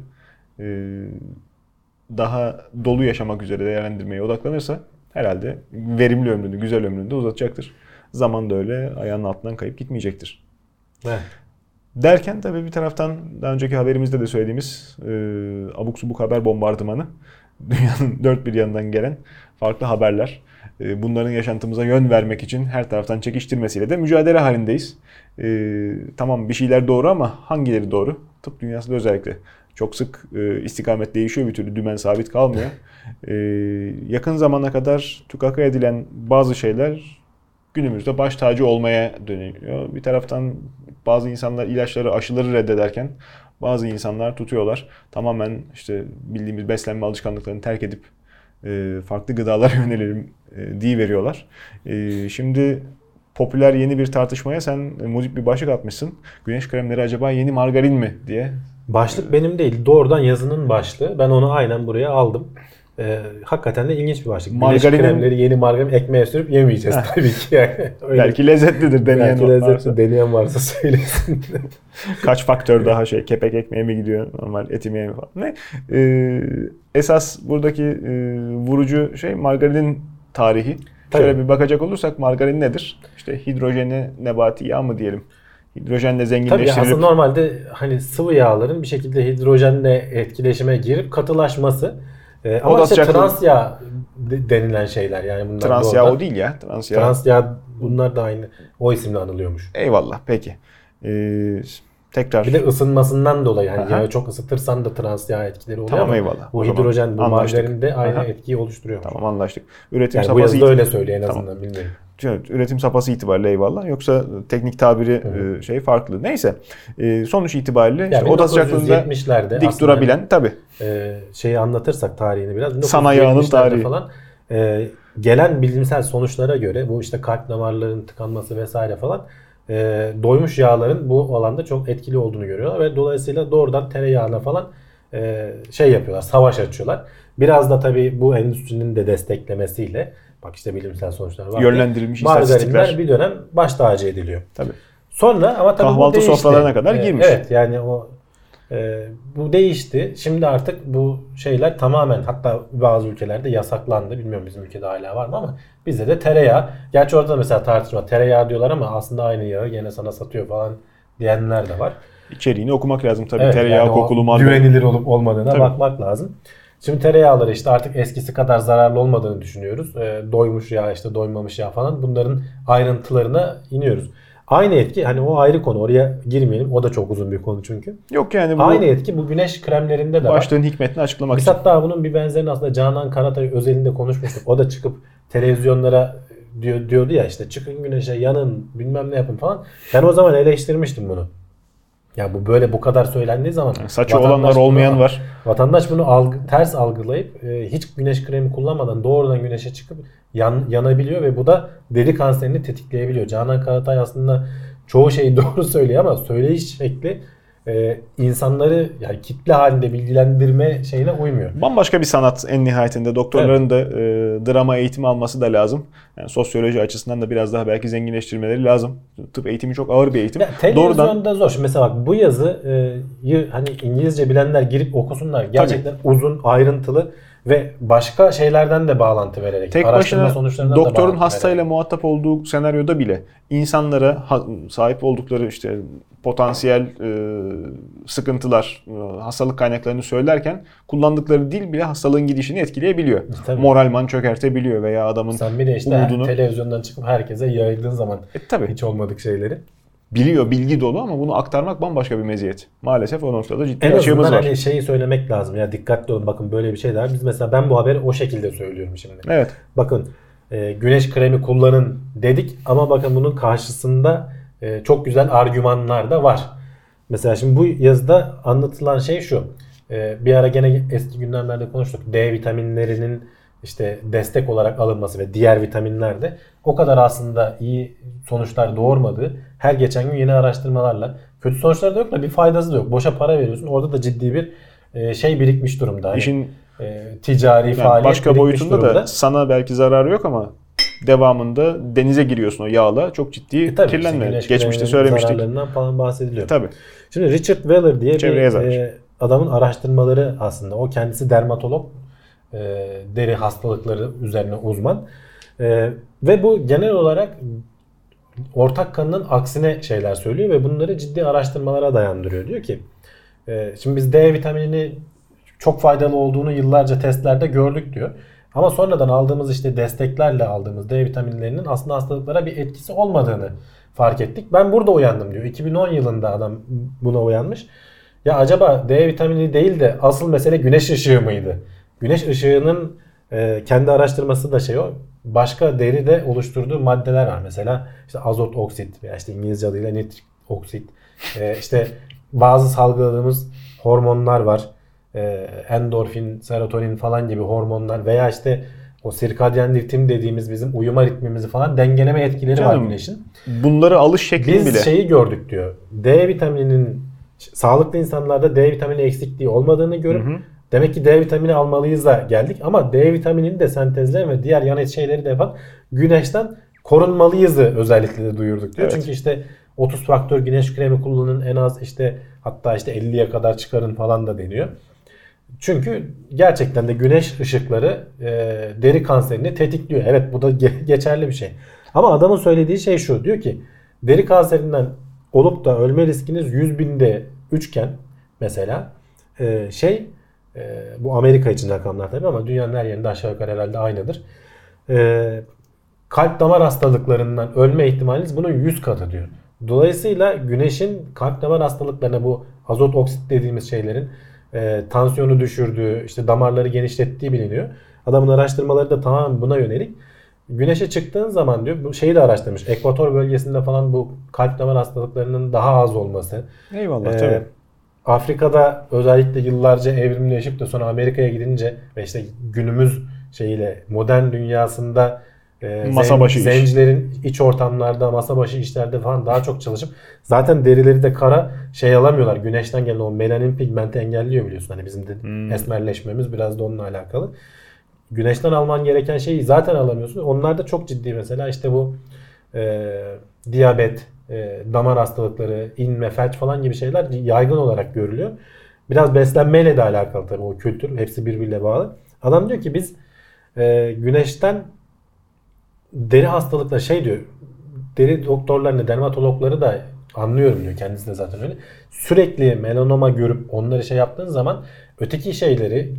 daha dolu yaşamak üzere değerlendirmeye odaklanırsa herhalde verimli ömrünü, güzel ömrünü de uzatacaktır. Zaman da öyle ayağının altından kayıp gitmeyecektir. Evet. Derken tabii bir taraftan daha önceki haberimizde de söylediğimiz e, abuk subuk haber bombardımanı dünyanın dört bir yanından gelen farklı haberler. E, bunların yaşantımıza yön vermek için her taraftan çekiştirmesiyle de mücadele halindeyiz. E, tamam bir şeyler doğru ama hangileri doğru? Tıp dünyasında özellikle çok sık e, istikamet değişiyor bir türlü dümen sabit kalmıyor. E, yakın zamana kadar tukaka edilen bazı şeyler günümüzde baş tacı olmaya dönüyor. Bir taraftan bazı insanlar ilaçları, aşıları reddederken bazı insanlar tutuyorlar. Tamamen işte bildiğimiz beslenme alışkanlıklarını terk edip e, farklı gıdalara yönelelim e, diye veriyorlar. E, şimdi popüler yeni bir tartışmaya sen e, muzip bir başlık atmışsın. Güneş kremleri acaba yeni margarin mi diye. Başlık benim değil. Doğrudan yazının başlığı. Ben onu aynen buraya aldım. Ee, hakikaten de ilginç bir başlık. Güneş Margarinin- kremleri yeni margarin ekmeğe sürüp yemeyeceğiz tabii ki. Yani. Öyle- Belki lezzetlidir deneyen belki varsa. lezzetli deneyen varsa söylesin. Kaç faktör daha şey kepek ekmeğe mi gidiyor normal eti mi falan. Ne? Ee, esas buradaki e, vurucu şey margarinin tarihi. Tabii. Şöyle bir bakacak olursak margarin nedir? İşte hidrojeni nebati yağ mı diyelim? Hidrojenle Tabii zenginleştirilip aslında normalde hani sıvı yağların bir şekilde hidrojenle etkileşime girip katılaşması. Ee, ama işte sıcaklığı- trans yağ de- denilen şeyler yani bunlar trans yağ o değil ya. Trans yağ. Trans yağ bunlar da aynı o isimle anılıyormuş. Eyvallah peki. Ee, tekrar. Bir de ısınmasından dolayı Aha. yağı çok ısıtırsan da trans yağ etkileri oluyor Tamam, ama eyvallah. bu O hidrojen bu anlaştık. margarinde aynı Aha. etkiyi oluşturuyor. Tamam anlaştık. Üretim Yani bu yazıda öyle söylüyor en Tamam. azından bilmiyorum. Evet, üretim safhası itibariyle eyvallah. Yoksa teknik tabiri Hı e, şey farklı. Neyse. E, sonuç itibariyle Yani işte oda sıcaklığında 1970'lerde dik durabilen tabi. e, şeyi anlatırsak tarihini biraz. Sana yağının 1970'lerde tarihi. Falan, e, gelen bilimsel sonuçlara göre bu işte kalp damarların tıkanması vesaire falan e, doymuş yağların bu alanda çok etkili olduğunu görüyorlar ve dolayısıyla doğrudan tereyağına falan e, şey yapıyorlar, savaş açıyorlar. Biraz da tabii bu endüstrinin de desteklemesiyle bak işte bilimsel sonuçlar var. Yönlendirilmiş istatistikler. bir dönem baş tacı ediliyor. Tabii. Sonra ama tabii Kahvaltı bu değişti. sofralarına kadar girmiş. Evet yani o e, bu değişti. Şimdi artık bu şeyler tamamen hatta bazı ülkelerde yasaklandı. Bilmiyorum bizim ülkede hala var mı ama bizde de tereyağı. Gerçi orada mesela tartışma tereyağı diyorlar ama aslında aynı yağı gene sana satıyor falan diyenler de var. İçeriğini okumak lazım tabii. Evet, Tereyağı yani kokulu margarin. Güvenilir olup olmadığına Tabii. bakmak lazım. Şimdi tereyağları işte artık eskisi kadar zararlı olmadığını düşünüyoruz. Ee, doymuş yağ işte doymamış yağ falan bunların ayrıntılarına iniyoruz. Aynı etki hani o ayrı konu oraya girmeyelim. O da çok uzun bir konu çünkü. Yok yani bu Aynı etki bu güneş kremlerinde de var. başlığın hikmetini açıklamak Biz için. hatta bunun bir benzerini aslında Canan Karatay özelinde konuşmuştuk. O da çıkıp televizyonlara diyor, diyordu ya işte çıkın güneşe yanın bilmem ne yapın falan. Ben o zaman eleştirmiştim bunu. Ya bu böyle bu kadar söylendiği zaman Saçı vatandaş olanlar bunu- olmayan var. Vatandaş bunu algı, ters algılayıp e, hiç güneş kremi kullanmadan doğrudan güneşe çıkıp yan, yanabiliyor ve bu da deri kanserini tetikleyebiliyor. Canan Karatay aslında çoğu şeyi doğru söylüyor ama söyleyiş şekli e, insanları yani kitle halinde bilgilendirme şeyine uymuyor. Bambaşka bir sanat en nihayetinde. Doktorların da e, drama eğitimi alması da lazım. Yani sosyoloji açısından da biraz daha belki zenginleştirmeleri lazım. Tıp eğitimi çok ağır bir eğitim. Ya, televizyonda zor. Şimdi mesela bak bu yazıyı hani İngilizce bilenler girip okusunlar. Gerçekten uzun, ayrıntılı ve başka şeylerden de bağlantı vererek. Tek araştırma başına sonuçlarından da doktorun bağlantı hastayla vererek. muhatap olduğu senaryoda bile insanlara sahip oldukları işte potansiyel e, sıkıntılar, e, hastalık kaynaklarını söylerken kullandıkları dil bile hastalığın gidişini etkileyebiliyor. Tabii. Moralman çökertebiliyor veya adamın Sen bir de işte umudunu televizyondan çıkıp herkese yaydığın zaman e, tabii hiç olmadık şeyleri. Biliyor, bilgi dolu ama bunu aktarmak bambaşka bir meziyet. Maalesef o noktada ciddi En açığımız var. hani şeyi söylemek lazım. Ya dikkatli olun bakın böyle bir şey de var. Biz mesela ben bu haberi o şekilde söylüyorum şimdi. Evet. Bakın e, güneş kremi kullanın dedik ama bakın bunun karşısında e, çok güzel argümanlar da var. Mesela şimdi bu yazıda anlatılan şey şu. E, bir ara gene eski gündemlerde konuştuk. D vitaminlerinin işte destek olarak alınması ve diğer vitaminler de o kadar aslında iyi sonuçlar doğurmadığı her geçen gün yeni araştırmalarla kötü sonuçlar da yok da bir faydası da yok. Boşa para veriyorsun. Orada da ciddi bir e, şey birikmiş durumda. Hani, İşin e, ticari yani faaliyet başka boyutunda durumda. da sana belki zararı yok ama devamında denize giriyorsun o yağla. Çok ciddi E tabii kirlenme. işte Geçmişte söylemiştik. Zararlarından falan bahsediliyor. Tabii. Şimdi Richard Weller diye Çevre bir e, adamın araştırmaları aslında. O kendisi dermatolog. e, deri hastalıkları üzerine uzman. E, ve bu genel olarak ortak kanının aksine şeyler söylüyor ve bunları ciddi araştırmalara dayandırıyor. Diyor ki e, şimdi biz D vitaminini çok faydalı olduğunu yıllarca testlerde gördük diyor. Ama sonradan aldığımız işte desteklerle aldığımız D vitaminlerinin aslında hastalıklara bir etkisi olmadığını fark ettik. Ben burada uyandım diyor. 2010 yılında adam buna uyanmış. Ya acaba D vitamini değil de asıl mesele güneş ışığı mıydı? Güneş ışığının e, kendi araştırması da şey o. Başka deride oluşturduğu maddeler var. Mesela işte azot oksit veya işte İngilizce adıyla nitrik oksit. E, işte bazı salgıladığımız hormonlar var. E, endorfin, serotonin falan gibi hormonlar veya işte o sirkadyen ritim dediğimiz bizim uyuma ritmimizi falan dengeleme etkileri var Canım, güneşin. Bunları alış şekli Biz bile. şeyi gördük diyor. D vitamininin sağlıklı insanlarda D vitamini eksikliği olmadığını görüp Hı hı. Demek ki D vitamini almalıyız da geldik ama D vitaminini de sentezleyen ve diğer yan şeyleri de yapan güneşten korunmalıyızı özellikle de duyurduk diyor. Evet. Çünkü işte 30 faktör güneş kremi kullanın en az işte hatta işte 50'ye kadar çıkarın falan da deniyor. Çünkü gerçekten de güneş ışıkları e, deri kanserini tetikliyor. Evet bu da ge- geçerli bir şey. Ama adamın söylediği şey şu. Diyor ki deri kanserinden olup da ölme riskiniz 100 binde 3'ken mesela e, şey e, bu Amerika için rakamlar tabii ama dünyanın her yerinde aşağı yukarı herhalde aynıdır. E, kalp damar hastalıklarından ölme ihtimaliniz bunun 100 katı diyor. Dolayısıyla güneşin kalp damar hastalıklarına bu azot oksit dediğimiz şeylerin e, tansiyonu düşürdüğü, işte damarları genişlettiği biliniyor. Adamın araştırmaları da tamamen buna yönelik. Güneşe çıktığın zaman diyor bu şeyi de araştırmış. Ekvator bölgesinde falan bu kalp damar hastalıklarının daha az olması. Eyvallah Ee, tabii. Afrika'da özellikle yıllarca evrimleşip de sonra Amerika'ya gidince ve işte günümüz şeyiyle modern dünyasında e, Masa başı iş. zencilerin iç ortamlarda masa başı işlerde falan daha çok çalışıp zaten derileri de kara şey alamıyorlar. Güneşten gelen o melanin pigmenti engelliyor biliyorsun. Hani bizim de Hmm. esmerleşmemiz biraz da onunla alakalı. Güneşten alman gereken şeyi zaten alamıyorsun. Onlar da çok ciddi mesela işte bu e, diyabet, e, damar hastalıkları, inme, felç falan gibi şeyler yaygın olarak görülüyor. Biraz beslenmeyle de alakalı tabii o kültür. Hepsi birbiriyle bağlı. Adam diyor ki biz e, güneşten deri hastalıkla şey diyor deri doktorlarını, dermatologları da anlıyorum diyor. Kendisi de zaten öyle. Sürekli melanoma görüp onları şey yaptığın zaman öteki şeyleri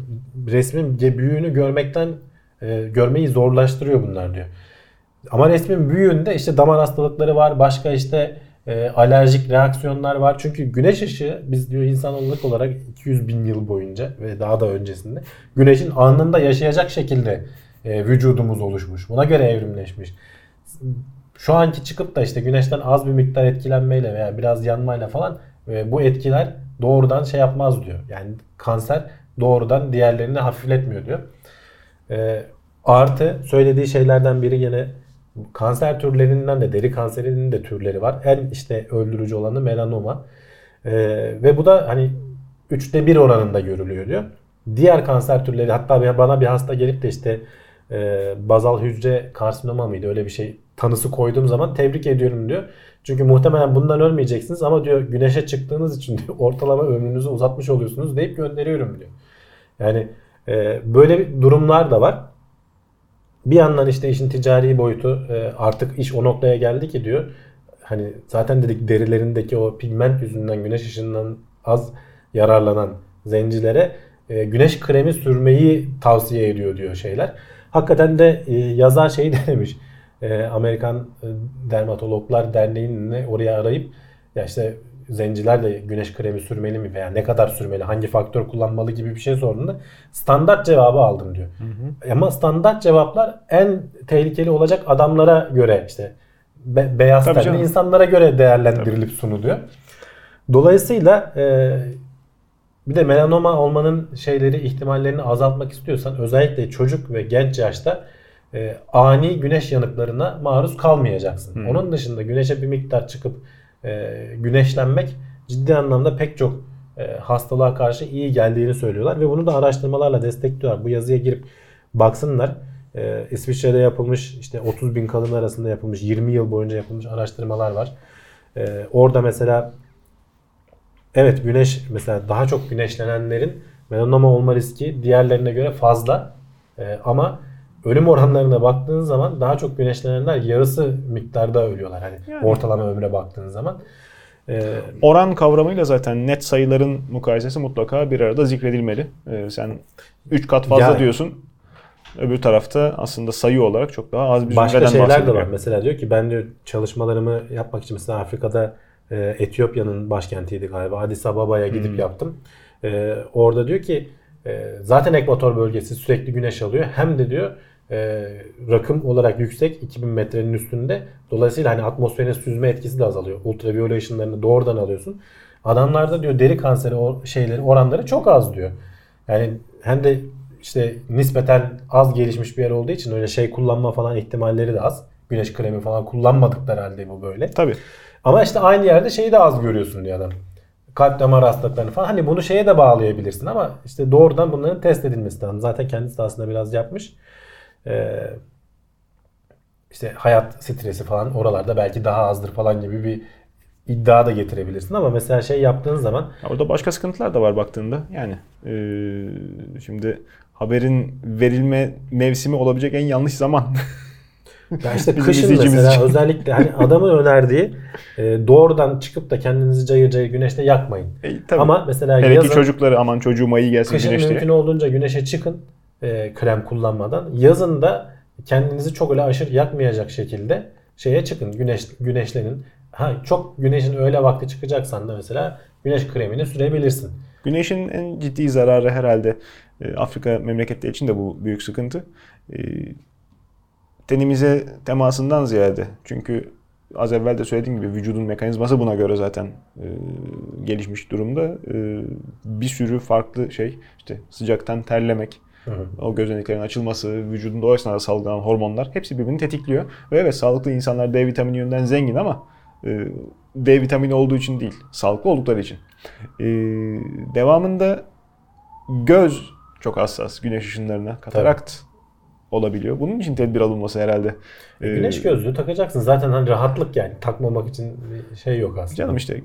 resmin büyüğünü görmekten e, görmeyi zorlaştırıyor bunlar diyor. Ama resmin büyüğünde işte damar hastalıkları var, başka işte e, alerjik reaksiyonlar var. Çünkü güneş ışığı biz diyor insanlık olarak 200 bin yıl boyunca ve daha da öncesinde güneşin alnında yaşayacak şekilde e, vücudumuz oluşmuş. Buna göre evrimleşmiş. Şu anki çıkıp da işte güneşten az bir miktar etkilenmeyle veya biraz yanmayla falan e, bu etkiler doğrudan şey yapmaz diyor. Yani kanser doğrudan diğerlerini hafifletmiyor diyor. E, artı söylediği şeylerden biri yine kanser türlerinden de deri kanserinin de türleri var. En işte öldürücü olanı melanoma. E, ve bu da hani üçte bir oranında görülüyor diyor. Diğer kanser türleri hatta bana bir hasta gelip de işte e, bazal hücre karsinoma mıydı öyle bir şey tanısı koyduğum zaman tebrik ediyorum diyor. Çünkü muhtemelen bundan ölmeyeceksiniz ama diyor güneşe çıktığınız için diyor ortalama ömrünüzü uzatmış oluyorsunuz deyip gönderiyorum diyor. Yani e, böyle durumlar da var. Bir yandan işte işin ticari boyutu e, artık iş o noktaya geldi ki diyor. Hani zaten dedik derilerindeki o pigment yüzünden güneş ışığından az yararlanan zencilere e, güneş kremi sürmeyi tavsiye ediyor diyor şeyler. Hakikaten de e, yazar şeyi denemiş. Amerikan Dermatologlar Derneği'ni oraya arayıp ya işte zenciler de güneş kremi sürmeli mi veya ne kadar sürmeli, hangi faktör kullanmalı gibi bir şey sorduğunda standart cevabı aldım diyor. Ama standart cevaplar en tehlikeli olacak adamlara göre işte be- beyaz Tabii tenli canım. insanlara göre değerlendirilip sunuluyor. Dolayısıyla e, bir de melanoma olmanın şeyleri ihtimallerini azaltmak istiyorsan özellikle çocuk ve genç yaşta e, ani güneş yanıklarına maruz kalmayacaksın. Onun dışında güneşe bir miktar çıkıp e, güneşlenmek ciddi anlamda pek çok e, hastalığa karşı iyi geldiğini söylüyorlar ve bunu da araştırmalarla destekliyorlar. Bu yazıya girip baksınlar. E, İsviçre'de yapılmış işte 30 bin kadın arasında yapılmış 20 yıl boyunca yapılmış araştırmalar var. E, orada mesela Evet güneş mesela daha çok güneşlenenlerin melanoma olma riski diğerlerine göre fazla. Ee, ama ölüm oranlarına baktığın zaman daha çok güneşlenenler yarısı miktarda ölüyorlar. Hani Yani. ortalama ömre baktığın zaman. Ee, Oran kavramıyla zaten net sayıların mukayesesi mutlaka bir arada zikredilmeli. Ee, sen 3 kat fazla Yani. diyorsun. Öbür tarafta aslında sayı olarak çok daha az bir başka şeyler de bahsediliyor. var. Mesela diyor ki ben diyor çalışmalarımı yapmak için mesela Afrika'da e, Etiyopya'nın başkentiydi galiba. Addis Ababa'ya gidip Hmm. yaptım. E, orada diyor ki e, zaten ekvator bölgesi sürekli güneş alıyor. Hem de diyor e, rakım olarak yüksek 2000 metrenin üstünde. Dolayısıyla hani atmosferin süzme etkisi de azalıyor. Ultraviyole ışınlarını doğrudan alıyorsun. Adamlarda diyor deri kanseri o şeyleri oranları çok az diyor. Yani hem de işte nispeten az gelişmiş bir yer olduğu için öyle şey kullanma falan ihtimalleri de az. Güneş kremi falan kullanmadıkları halde bu böyle. Tabii. Ama işte aynı yerde şeyi de az görüyorsun diyor adam. Kalp damar hastalıklarını falan. Hani bunu şeye de bağlayabilirsin ama işte doğrudan bunların test edilmesi lazım. Zaten kendisi de aslında biraz yapmış. Ee, işte hayat stresi falan oralarda belki daha azdır falan gibi bir iddia da getirebilirsin ama mesela şey yaptığın zaman Ya Orada başka sıkıntılar da var baktığında. Yani eee, şimdi haberin verilme mevsimi olabilecek en yanlış zaman. Ya işte kışın mesela için. özellikle hani adamın önerdiği e, doğrudan çıkıp da kendinizi cayır cayır güneşte yakmayın. E, tabii. Ama mesela Hele yazın çocukları aman çocuğuma iyi gelsin kışın güneş diye. mümkün olduğunca güneşe çıkın e, krem kullanmadan. Yazın da kendinizi çok öyle aşırı yakmayacak şekilde şeye çıkın. Güneş güneşlenin. Ha çok güneşin öyle vakti çıkacaksan da mesela güneş kremini sürebilirsin. Güneşin en ciddi zararı herhalde e, Afrika memleketleri için de bu büyük sıkıntı. E, tenimize temasından ziyade. Çünkü az evvel de söylediğim gibi vücudun mekanizması buna göre zaten e, gelişmiş durumda. Bir sürü farklı şey işte sıcaktan terlemek, o gözeneklerin açılması, vücudunda o esnada salgılanan hormonlar hepsi birbirini tetikliyor. Ve evet sağlıklı insanlar D vitamini yönden zengin ama e, D vitamini olduğu için değil, sağlıklı oldukları için. E, devamında göz çok hassas güneş ışınlarına. Katarakt olabiliyor. Bunun için tedbir alınması herhalde. E, Güneş gözlüğü takacaksın. Zaten hani rahatlık yani. Takmamak için bir şey yok aslında. Canım işte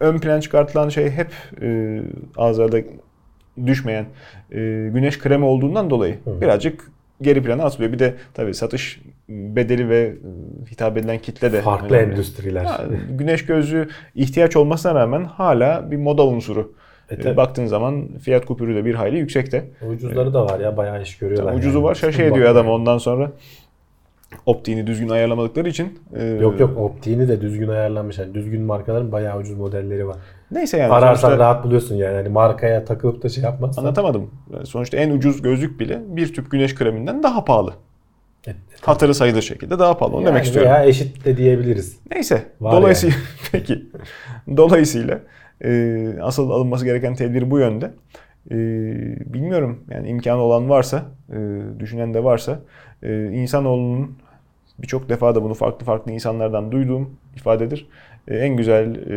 ön plan çıkartılan şey hep e, ağızlarda düşmeyen e, güneş kremi olduğundan dolayı birazcık geri plana atılıyor. Bir de tabii satış bedeli ve e, hitap edilen kitle de Farklı önemli. endüstriler. Ya, güneş gözlüğü ihtiyaç olmasına rağmen hala bir moda unsuru. E, E, tabii. baktığın zaman fiyat kupürü de bir hayli yüksekte. Ucuzları da var ya bayağı iş görüyorlar. Ucuzu yani. var şaşı ediyor adam ondan sonra. Optiğini düzgün ayarlamadıkları için. e, Yok yok optiğini de düzgün ayarlanmış. Yani düzgün markaların bayağı ucuz modelleri var. Neyse yani. Ararsan sonuçta- rahat buluyorsun yani. Hani markaya takılıp da şey yapmazsan. Anlatamadım. Sonuçta en ucuz gözlük bile bir tüp güneş kreminden daha pahalı. Evet. Hatırı sayılır şekilde daha pahalı. Onu Yani demek istiyorum. Veya eşit de diyebiliriz. Neyse. Var dolayısıyla peki. Dolayısıyla e, asıl alınması gereken tedbir bu yönde. E, bilmiyorum yani imkanı olan varsa, e, düşünen de varsa e, insanoğlunun birçok defa da bunu farklı farklı insanlardan duyduğum ifadedir. E, en güzel e,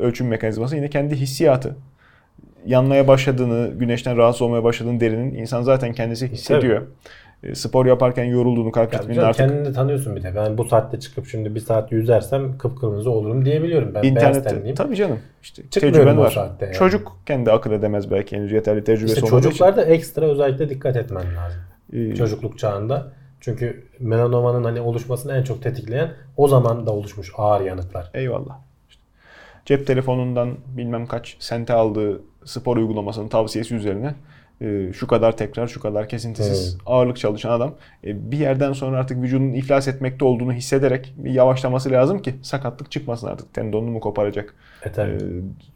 ölçüm mekanizması yine kendi hissiyatı. Yanmaya başladığını, güneşten rahatsız olmaya başladığını derinin insan zaten kendisi hissediyor. E, spor yaparken yorulduğunu, kalp ritminin artık kendini tanıyorsun bir de. Ben bu saatte çıkıp şimdi bir saat yüzersem kıpkırmızı olurum diyebiliyorum. Ben beyaz İnternette tenliyim. tabii canım. İşte tecrüben var. saatte yani. Çocuk kendi akıl edemez belki henüz yeterli tecrübesi İşte olmadığı çocuklarda ekstra özellikle dikkat etmen lazım. için. Ee, Çocukluk çağında. Çünkü melanomanın hani oluşmasını en çok tetikleyen o zaman da oluşmuş ağır yanıklar. Eyvallah. İşte cep telefonundan bilmem kaç sente aldığı spor uygulamasının tavsiyesi üzerine e, şu kadar tekrar, şu kadar kesintisiz ağırlık çalışan adam e, bir yerden sonra artık vücudun iflas etmekte olduğunu hissederek bir yavaşlaması lazım ki sakatlık çıkmasın artık. Tendonunu mu koparacak, E e,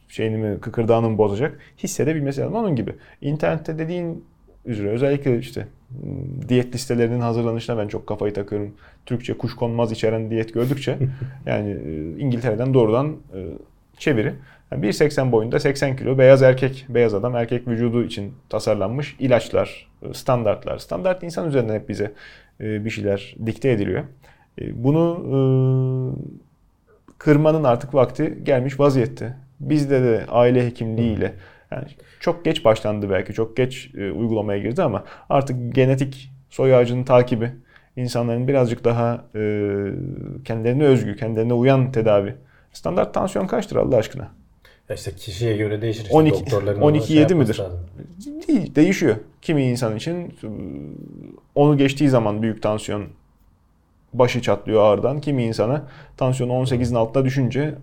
şeyini mi, kıkırdağını mı bozacak hissedebilmesi lazım. Onun gibi. İnternette dediğin üzere özellikle işte diyet listelerinin hazırlanışına ben çok kafayı takıyorum. Türkçe kuşkonmaz içeren diyet gördükçe yani e, İngiltere'den doğrudan e, çeviri. Yani 1.80 boyunda 80 kilo beyaz erkek, beyaz adam erkek vücudu için tasarlanmış ilaçlar, e, standartlar. Standart insan üzerinden hep bize bir şeyler dikte ediliyor. Bunu kırmanın artık vakti gelmiş vaziyette. Bizde de aile hekimliğiyle yani çok geç başlandı belki, çok geç e, uygulamaya girdi ama artık genetik soy ağacının takibi, insanların birazcık daha e, kendilerine özgü, kendilerine uyan tedavi. Standart tansiyon kaçtır Allah aşkına? Ya işte kişiye göre değişir. İşte 12 doktorların ona 12 şey 7 yapması midir? Değil, değişiyor. Kimi insan için e, onu geçtiği zaman büyük tansiyon başı çatlıyor ağırdan. Kimi insana tansiyon 18'in altına düşünce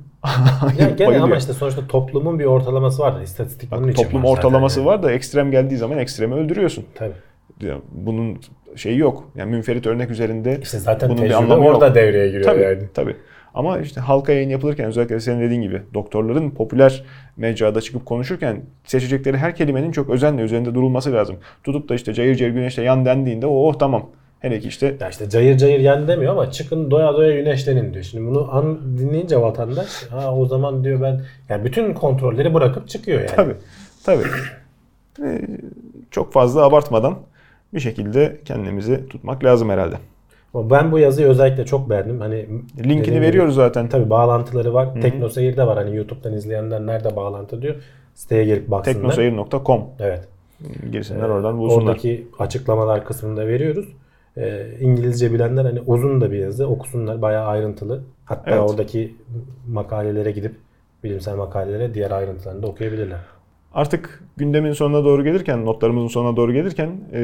Ya gene ama işte sonuçta toplumun bir ortalaması vardır. İstatistik bunun Bak, için toplum var ortalaması yani. var da ekstrem geldiği zaman ekstremi öldürüyorsun. Tabii. Bunun şeyi yok. Yani münferit örnek üzerinde İşte zaten bunun bir anlamı yok. orada devreye giriyor Tabii, yani. tabii. Ama işte halka yayın yapılırken özellikle senin dediğin gibi doktorların popüler mecrada çıkıp konuşurken seçecekleri her kelimenin çok özenle üzerinde durulması lazım. Tutup da işte cayır cayır güneşte yan dendiğinde oh tamam. Hele ki işte Ya işte cayır cayır yan demiyor ama çıkın doya doya güneşlenin diyor. Şimdi bunu an dinleyince vatandaş ha o zaman diyor ben yani bütün kontrolleri bırakıp çıkıyor yani. Tabii. Tabii. Ee, çok fazla abartmadan bir şekilde kendimizi tutmak lazım herhalde. Ben bu yazıyı özellikle çok beğendim. Hani Linkini dediğim gibi- veriyoruz zaten. Tabii bağlantıları var. Teknoseyir'de var. Hani YouTube'dan izleyenler nerede bağlantı diyor. Siteye gelip baksınlar. Teknoseyir.com Evet. girsinler oradan bulsunlar. Oradaki açıklamalar kısmında veriyoruz. Ee, İngilizce bilenler hani uzun da bir yazı okusunlar. Bayağı ayrıntılı. Hatta Evet. oradaki makalelere gidip bilimsel makalelere diğer ayrıntılarını da okuyabilirler. Artık gündemin sonuna doğru gelirken, notlarımızın sonuna doğru gelirken e,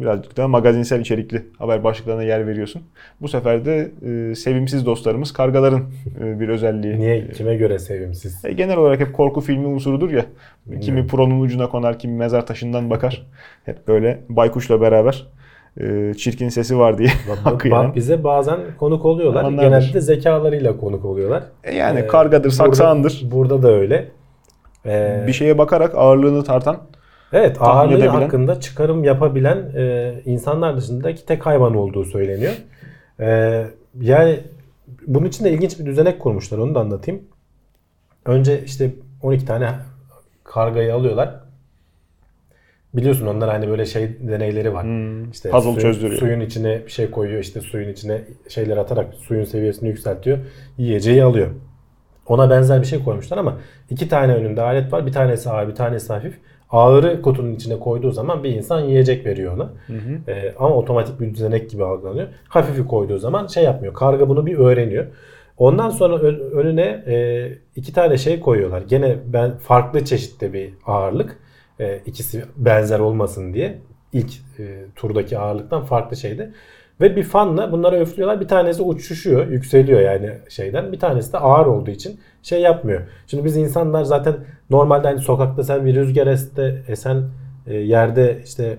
birazcık daha magazinsel içerikli haber başlıklarına yer veriyorsun. Bu sefer de e, sevimsiz dostlarımız kargaların e, bir özelliği. Niye kime göre sevimsiz? E, genel olarak hep korku filmi unsurudur ya. Kimi pronun ucuna konar, kimi mezar taşından bakar. Hep böyle baykuşla beraber e, çirkin sesi var diye Bak yenen. bize bazen konuk oluyorlar. Zamanlardır. Genelde de zekalarıyla konuk oluyorlar. E, yani Ee, kargadır, saksağındır. Burada, burada da öyle. Ee, Bir şeye bakarak ağırlığını tartan Evet ağırlığı edebilen- hakkında çıkarım yapabilen e, insanlar dışındaki tek hayvan olduğu söyleniyor. E, yani bunun için de ilginç bir düzenek kurmuşlar onu da anlatayım. Önce işte 12 tane kargayı alıyorlar. Biliyorsun onlar hani böyle şey deneyleri var. İşte Hmm. puzzle suyun, çözdürüyor. Suyun içine bir şey koyuyor işte suyun içine şeyler atarak suyun seviyesini yükseltiyor. Yiyeceği alıyor. Ona benzer bir şey koymuşlar ama iki tane önünde alet var. Bir tanesi ağır, bir tanesi hafif. Ağırı kutunun içine koyduğu zaman bir insan yiyecek veriyor ona. Ee, ama otomatik bir düzenek gibi algılanıyor. Hafifi koyduğu zaman şey yapmıyor. Karga bunu bir öğreniyor. Ondan sonra ön- önüne e, iki tane şey koyuyorlar. Gene ben farklı çeşitte bir ağırlık. E, ikisi benzer olmasın diye. İlk e, turdaki ağırlıktan farklı şeydi. Ve bir fanla bunları öflüyorlar. Bir tanesi uçuşuyor, yükseliyor yani şeyden. Bir tanesi de ağır olduğu için şey yapmıyor. Şimdi biz insanlar zaten normalde hani sokakta sen bir rüzgar este, esen e, yerde işte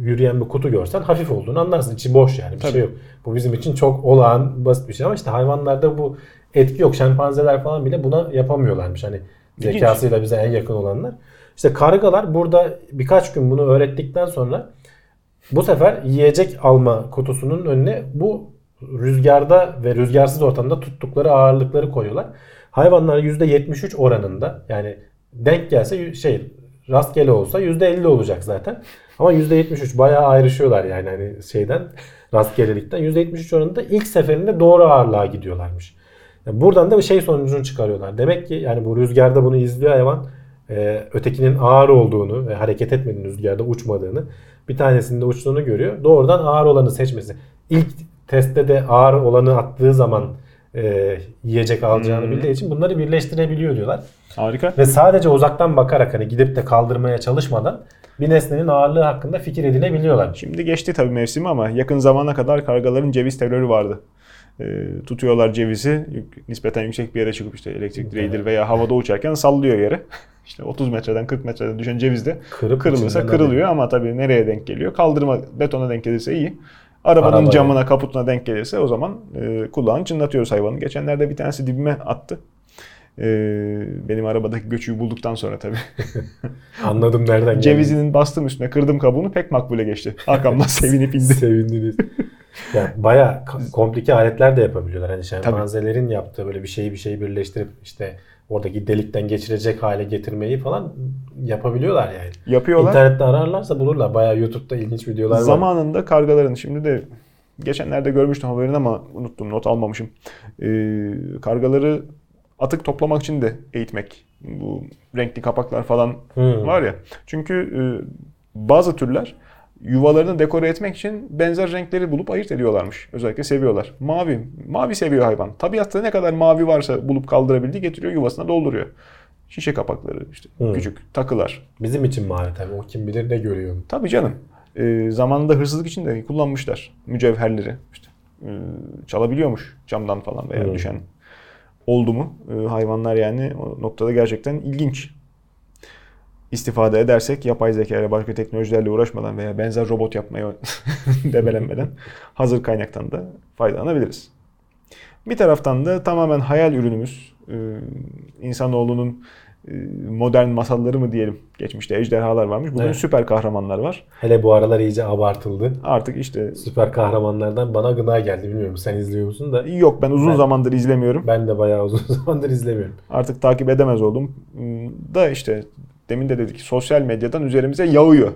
yürüyen bir kutu görsen hafif olduğunu anlarsın. İçi boş yani bir Tabii. şey yok. Bu bizim için çok olağan basit bir şey ama işte hayvanlarda bu etki yok. Şempanzeler falan bile buna yapamıyorlarmış. Hani zekasıyla bize en yakın olanlar. İşte kargalar burada birkaç gün bunu öğrettikten sonra bu sefer yiyecek alma kutusunun önüne bu rüzgarda ve rüzgarsız ortamda tuttukları ağırlıkları koyuyorlar. Hayvanlar %73 oranında yani denk gelse şey rastgele olsa %50 olacak zaten. Ama %73 bayağı ayrışıyorlar yani hani şeyden rastgelelikten. %73 oranında ilk seferinde doğru ağırlığa gidiyorlarmış. Yani buradan da bir şey sonucunu çıkarıyorlar. Demek ki yani bu rüzgarda bunu izliyor hayvan. Ee, ötekinin ağır olduğunu ve hareket etmediğini rüzgarda uçmadığını bir tanesinde uçtuğunu görüyor. Doğrudan ağır olanı seçmesi. İlk testte de ağır olanı attığı zaman e, yiyecek alacağını bildiği için bunları birleştirebiliyor diyorlar. harika. Ve sadece uzaktan bakarak hani gidip de kaldırmaya çalışmadan bir nesnenin ağırlığı hakkında fikir edinebiliyorlar. Şimdi geçti tabii mevsimi ama yakın zamana kadar kargaların ceviz terörü vardı. Ee, tutuyorlar cevizi nispeten yüksek bir yere çıkıp işte elektrik direğidir veya havada uçarken sallıyor yere. İşte 30 metreden 40 metreden düşen ceviz de Kırıp kırılırsa kırılıyor ama tabii nereye denk geliyor? Kaldırma betona denk gelirse iyi. Arabanın Arabaya. camına kaputuna denk gelirse o zaman e, kulağını çınlatıyoruz hayvanın. Geçenlerde bir tanesi dibime attı. Ee, benim arabadaki göçüğü bulduktan sonra tabii. Anladım nereden geldiğini. Cevizinin bastım üstüne kırdım kabuğunu pek makbule geçti. Arkamdan sevinip indi. Sevindiniz. Yani bayağı ka- komplike aletler de yapabiliyorlar. Hani şempanzelerin yaptığı böyle bir şeyi bir şeyi birleştirip işte oradaki delikten geçirecek hale getirmeyi falan yapabiliyorlar yani. Yapıyorlar. İnternette ararlarsa bulurlar. Bayağı YouTube'da ilginç videolar var. Zamanında kargaların şimdi de geçenlerde görmüştüm haberini ama unuttum not almamışım. Ee, kargaları atık toplamak için de eğitmek. Bu renkli kapaklar falan Hmm. var ya. Çünkü e, bazı türler yuvalarını dekore etmek için benzer renkleri bulup ayırt ediyorlarmış. Özellikle seviyorlar. Mavi. Mavi seviyor hayvan. Tabiatta ne kadar mavi varsa bulup kaldırabildiği getiriyor yuvasına dolduruyor. Şişe kapakları işte Hmm. küçük takılar. Bizim için mavi tabii. O kim bilir ne görüyor. Tabii canım. Ee, zamanında hırsızlık için de kullanmışlar mücevherleri. İşte, e, çalabiliyormuş camdan falan veya Hmm. düşen oldu mu? Ee, hayvanlar yani o noktada gerçekten ilginç. İstifade edersek yapay zeka ile başka teknolojilerle uğraşmadan veya benzer robot yapmaya debelenmeden hazır kaynaktan da faydalanabiliriz. Bir taraftan da tamamen hayal ürünümüz, e, insanoğlunun e, modern masalları mı diyelim. Geçmişte ejderhalar varmış. Bugün Evet. süper kahramanlar var. Hele bu aralar iyice abartıldı. Artık işte Süper kahramanlardan bana gına geldi. Bilmiyorum sen izliyor musun da. yok ben uzun Ben- zamandır izlemiyorum. Ben de bayağı uzun zamandır izlemiyorum. Artık takip edemez oldum. Hmm, Da işte demin de dedik sosyal medyadan üzerimize yağıyor.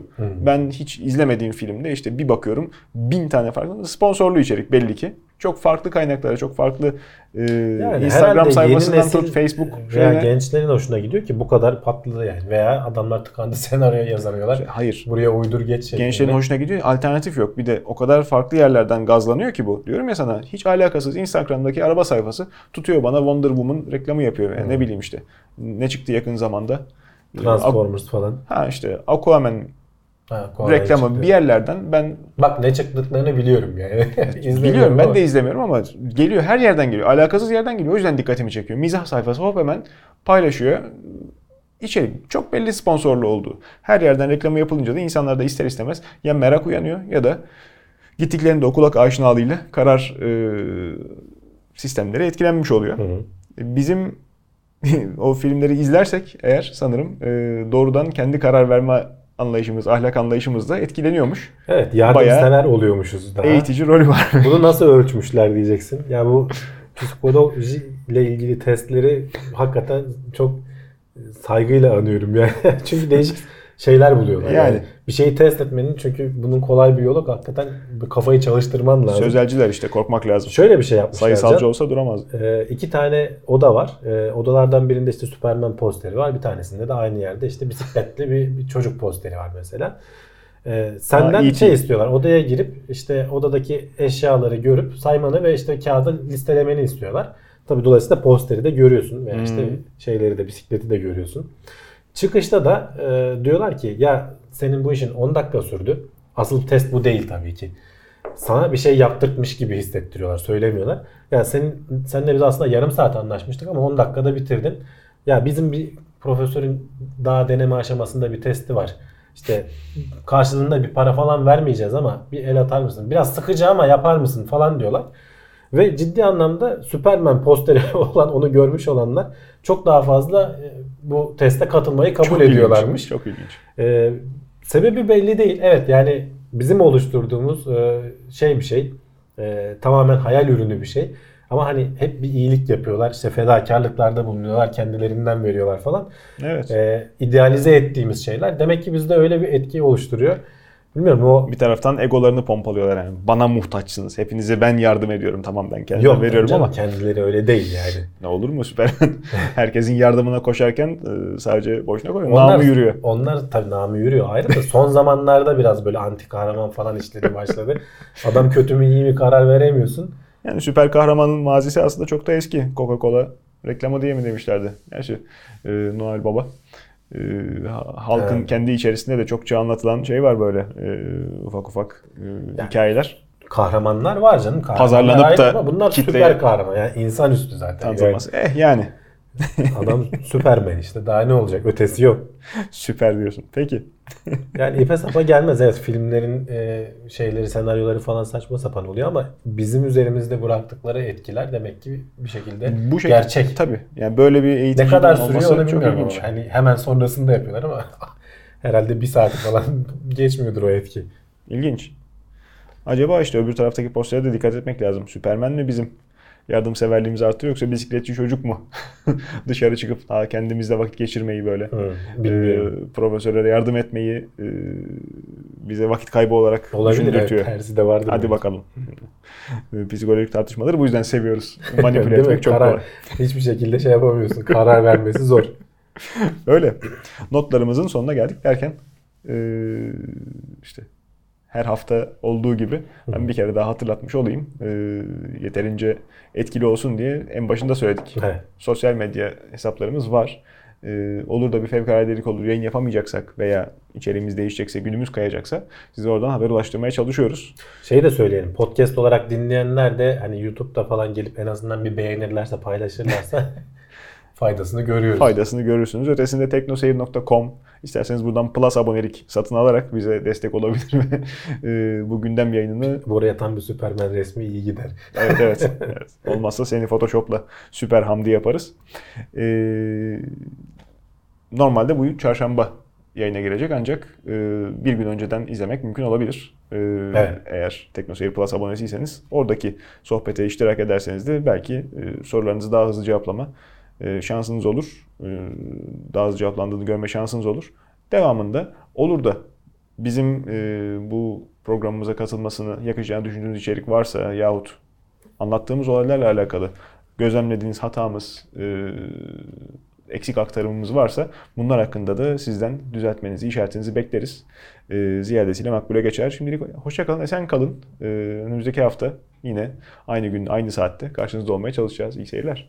Ben hiç izlemediğim filmde işte bir bakıyorum bin tane farklı sponsorlu içerik belli ki. Çok farklı kaynaklara, çok farklı e, Yani Instagram sayfasından nesil tut Facebook veya şeyine. gençlerin hoşuna gidiyor ki bu kadar patladı yani. Veya adamlar tıkandı senaryo yazamıyorlar. Hayır. Buraya uydur geç şeklinde. Gençlerin hoşuna gidiyor. Alternatif yok. Bir de o kadar farklı yerlerden gazlanıyor ki bu. Diyorum ya sana hiç alakasız Instagram'daki araba sayfası tutuyor bana Wonder Woman reklamı yapıyor. Yani ne bileyim işte. Ne çıktı yakın zamanda? Transformers falan. Ha işte Aquaman Ha, reklamı bir yerlerden ben Bak ne çıktıklarını biliyorum yani. Biliyorum ben ama de izlemiyorum ama geliyor her yerden geliyor. Alakasız yerden geliyor. O yüzden dikkatimi çekiyor. Mizah sayfası hop hemen paylaşıyor. İçerik çok belli sponsorlu olduğu. Her yerden reklamı yapılınca da insanlar da ister istemez ya merak uyanıyor ya da gittiklerinde o kulak aşinalığıyla karar e, sistemleri etkilenmiş oluyor. Hı hı. Bizim o filmleri izlersek eğer sanırım e, doğrudan kendi karar verme anlayışımız, ahlak anlayışımız da etkileniyormuş. Evet yardımsever oluyormuşuz daha. Eğitici rolü var. Bunu nasıl ölçmüşler diyeceksin. Ya bu psikoloji ile ilgili testleri hakikaten çok saygıyla anıyorum yani. çünkü değişik şeyler buluyorlar. Yani. Yani. bir şeyi test etmenin çünkü bunun kolay bir yolu hakikaten kafayı çalıştırman lazım. Sözelciler işte korkmak lazım. Şöyle bir şey yapmışlar. Sayısalcı Can. olsa duramaz. Ee, iki tane oda var. Ee, odalardan birinde işte Superman posteri var. Bir tanesinde de aynı yerde işte bisikletli bir, bir çocuk posteri var mesela. Ee, senden Ha, şey istiyorlar. Odaya girip işte odadaki eşyaları görüp saymanı ve işte kağıda listelemeni istiyorlar. Tabii dolayısıyla posteri de görüyorsun veya işte Hmm. şeyleri de bisikleti de görüyorsun. Çıkışta da e, diyorlar ki ya senin bu işin 10 dakika sürdü. Asıl test bu değil tabii ki. Sana bir şey yaptırtmış gibi hissettiriyorlar. Söylemiyorlar. Ya senin senle biz aslında yarım saat anlaşmıştık ama 10 dakikada bitirdin. Ya bizim bir profesörün daha deneme aşamasında bir testi var. İşte karşılığında bir para falan vermeyeceğiz ama bir el atar mısın? Biraz sıkıcı ama yapar mısın falan diyorlar. Ve ciddi anlamda Superman posteri olan onu görmüş olanlar çok daha fazla e, bu teste katılmayı kabul Çok ediyorlarmış. ilginç, Çok ilginç. Ee, sebebi belli değil. Evet yani bizim oluşturduğumuz e, şey bir şey. E, tamamen hayal ürünü bir şey. Ama hani hep bir iyilik yapıyorlar. İşte fedakarlıklarda bulunuyorlar. Kendilerinden veriyorlar falan. Evet. E, idealize ettiğimiz şeyler. Demek ki bizde öyle bir etki oluşturuyor. Bilmiyorum o Bir taraftan egolarını pompalıyorlar yani. Bana muhtaçsınız. Hepinize ben yardım ediyorum. Tamam ben kendime yok veriyorum canım, ama kendileri öyle değil yani. ne olur mu Süpermen? Herkesin yardımına koşarken e, sadece boşuna koyuyor. Onlar, Namı yürüyor. Onlar tabii namı yürüyor ayrı da son zamanlarda biraz böyle anti kahraman falan işleri başladı. Adam kötü mü iyi mi karar veremiyorsun. Yani süper kahramanın mazisi aslında çok da eski. Coca-Cola reklamı diye mi demişlerdi? Gerçi e, Noel Baba. E, ha- halkın Evet. kendi içerisinde de çokça anlatılan şey var böyle e, ufak ufak e, hikayeler. Kahramanlar var canım. Kahramanlar Pazarlanıp da ama bunlar kitleye- süper kahraman. Yani insanüstü zaten. Tanıtılması. Eh yani Yani adam Süpermen işte. Daha ne olacak? Ötesi yok. süper diyorsun. Peki. Yani ipe sapa gelmez. Evet filmlerin e, şeyleri, senaryoları falan saçma sapan oluyor ama bizim üzerimizde bıraktıkları etkiler demek ki bir şekilde Bu şey gerçek. Tabii. Yani böyle bir eğitim Ne kadar sürüyor onu bilmiyorum ama. Hani hemen sonrasında yapıyorlar ama herhalde bir saat falan geçmiyordur o etki. İlginç. Acaba işte öbür taraftaki postere de dikkat etmek lazım. Süpermen mi bizim yardımseverliğimizi artırıyor yoksa bisikletçi çocuk mu? Dışarı çıkıp ha, kendimizle vakit geçirmeyi böyle. Bilmiyorum. e, profesörlere yardım etmeyi e, bize vakit kaybı olarak Olabilir evet, tersi de vardır. Hadi belki. bakalım. E, Psikolojik tartışmaları bu yüzden seviyoruz. Manipüle etmek çok Karar- kolay. Hiçbir şekilde şey yapamıyorsun. Karar vermesi zor. Öyle. Notlarımızın sonuna geldik derken e, işte her hafta olduğu gibi ben bir kere daha hatırlatmış olayım. E, yeterince etkili olsun diye en başında söyledik. Evet. Sosyal medya hesaplarımız var. E, olur da bir fevkaladelik olur, yayın yapamayacaksak veya içeriğimiz değişecekse, günümüz kayacaksa size oradan haber ulaştırmaya çalışıyoruz. Şey de söyleyelim. Podcast olarak dinleyenler de hani YouTube'da falan gelip en azından bir beğenirlerse, paylaşırlarsa faydasını görüyoruz. Faydasını görürsünüz. Ötesinde teknoseyir.com isterseniz buradan Plus abonelik satın alarak bize destek olabilir ve e, bu gündem yayınını Buraya tam bir Superman resmi iyi gider. Evet evet. evet. Olmazsa seni Photoshop'la süper hamdi yaparız. Ee, normalde bu çarşamba yayına girecek ancak e, bir gün önceden izlemek mümkün olabilir. Ee, Evet. Eğer TeknoSeyir Plus abonesiyseniz oradaki sohbete iştirak ederseniz de belki e, sorularınızı daha hızlı cevaplama e, şansınız olur. E, daha hızlı cevaplandığını görme şansınız olur. Devamında olur da bizim e, bu programımıza katılmasını yakacağını düşündüğünüz içerik varsa yahut anlattığımız olaylarla alakalı gözlemlediğiniz hatamız, e, eksik aktarımımız varsa bunlar hakkında da sizden düzeltmenizi, işaretinizi bekleriz. E, ziyadesiyle makbule geçer. Şimdilik hoşça kalın, esen kalın. Önümüzdeki hafta yine aynı gün, aynı saatte karşınızda olmaya çalışacağız. İyi seyirler.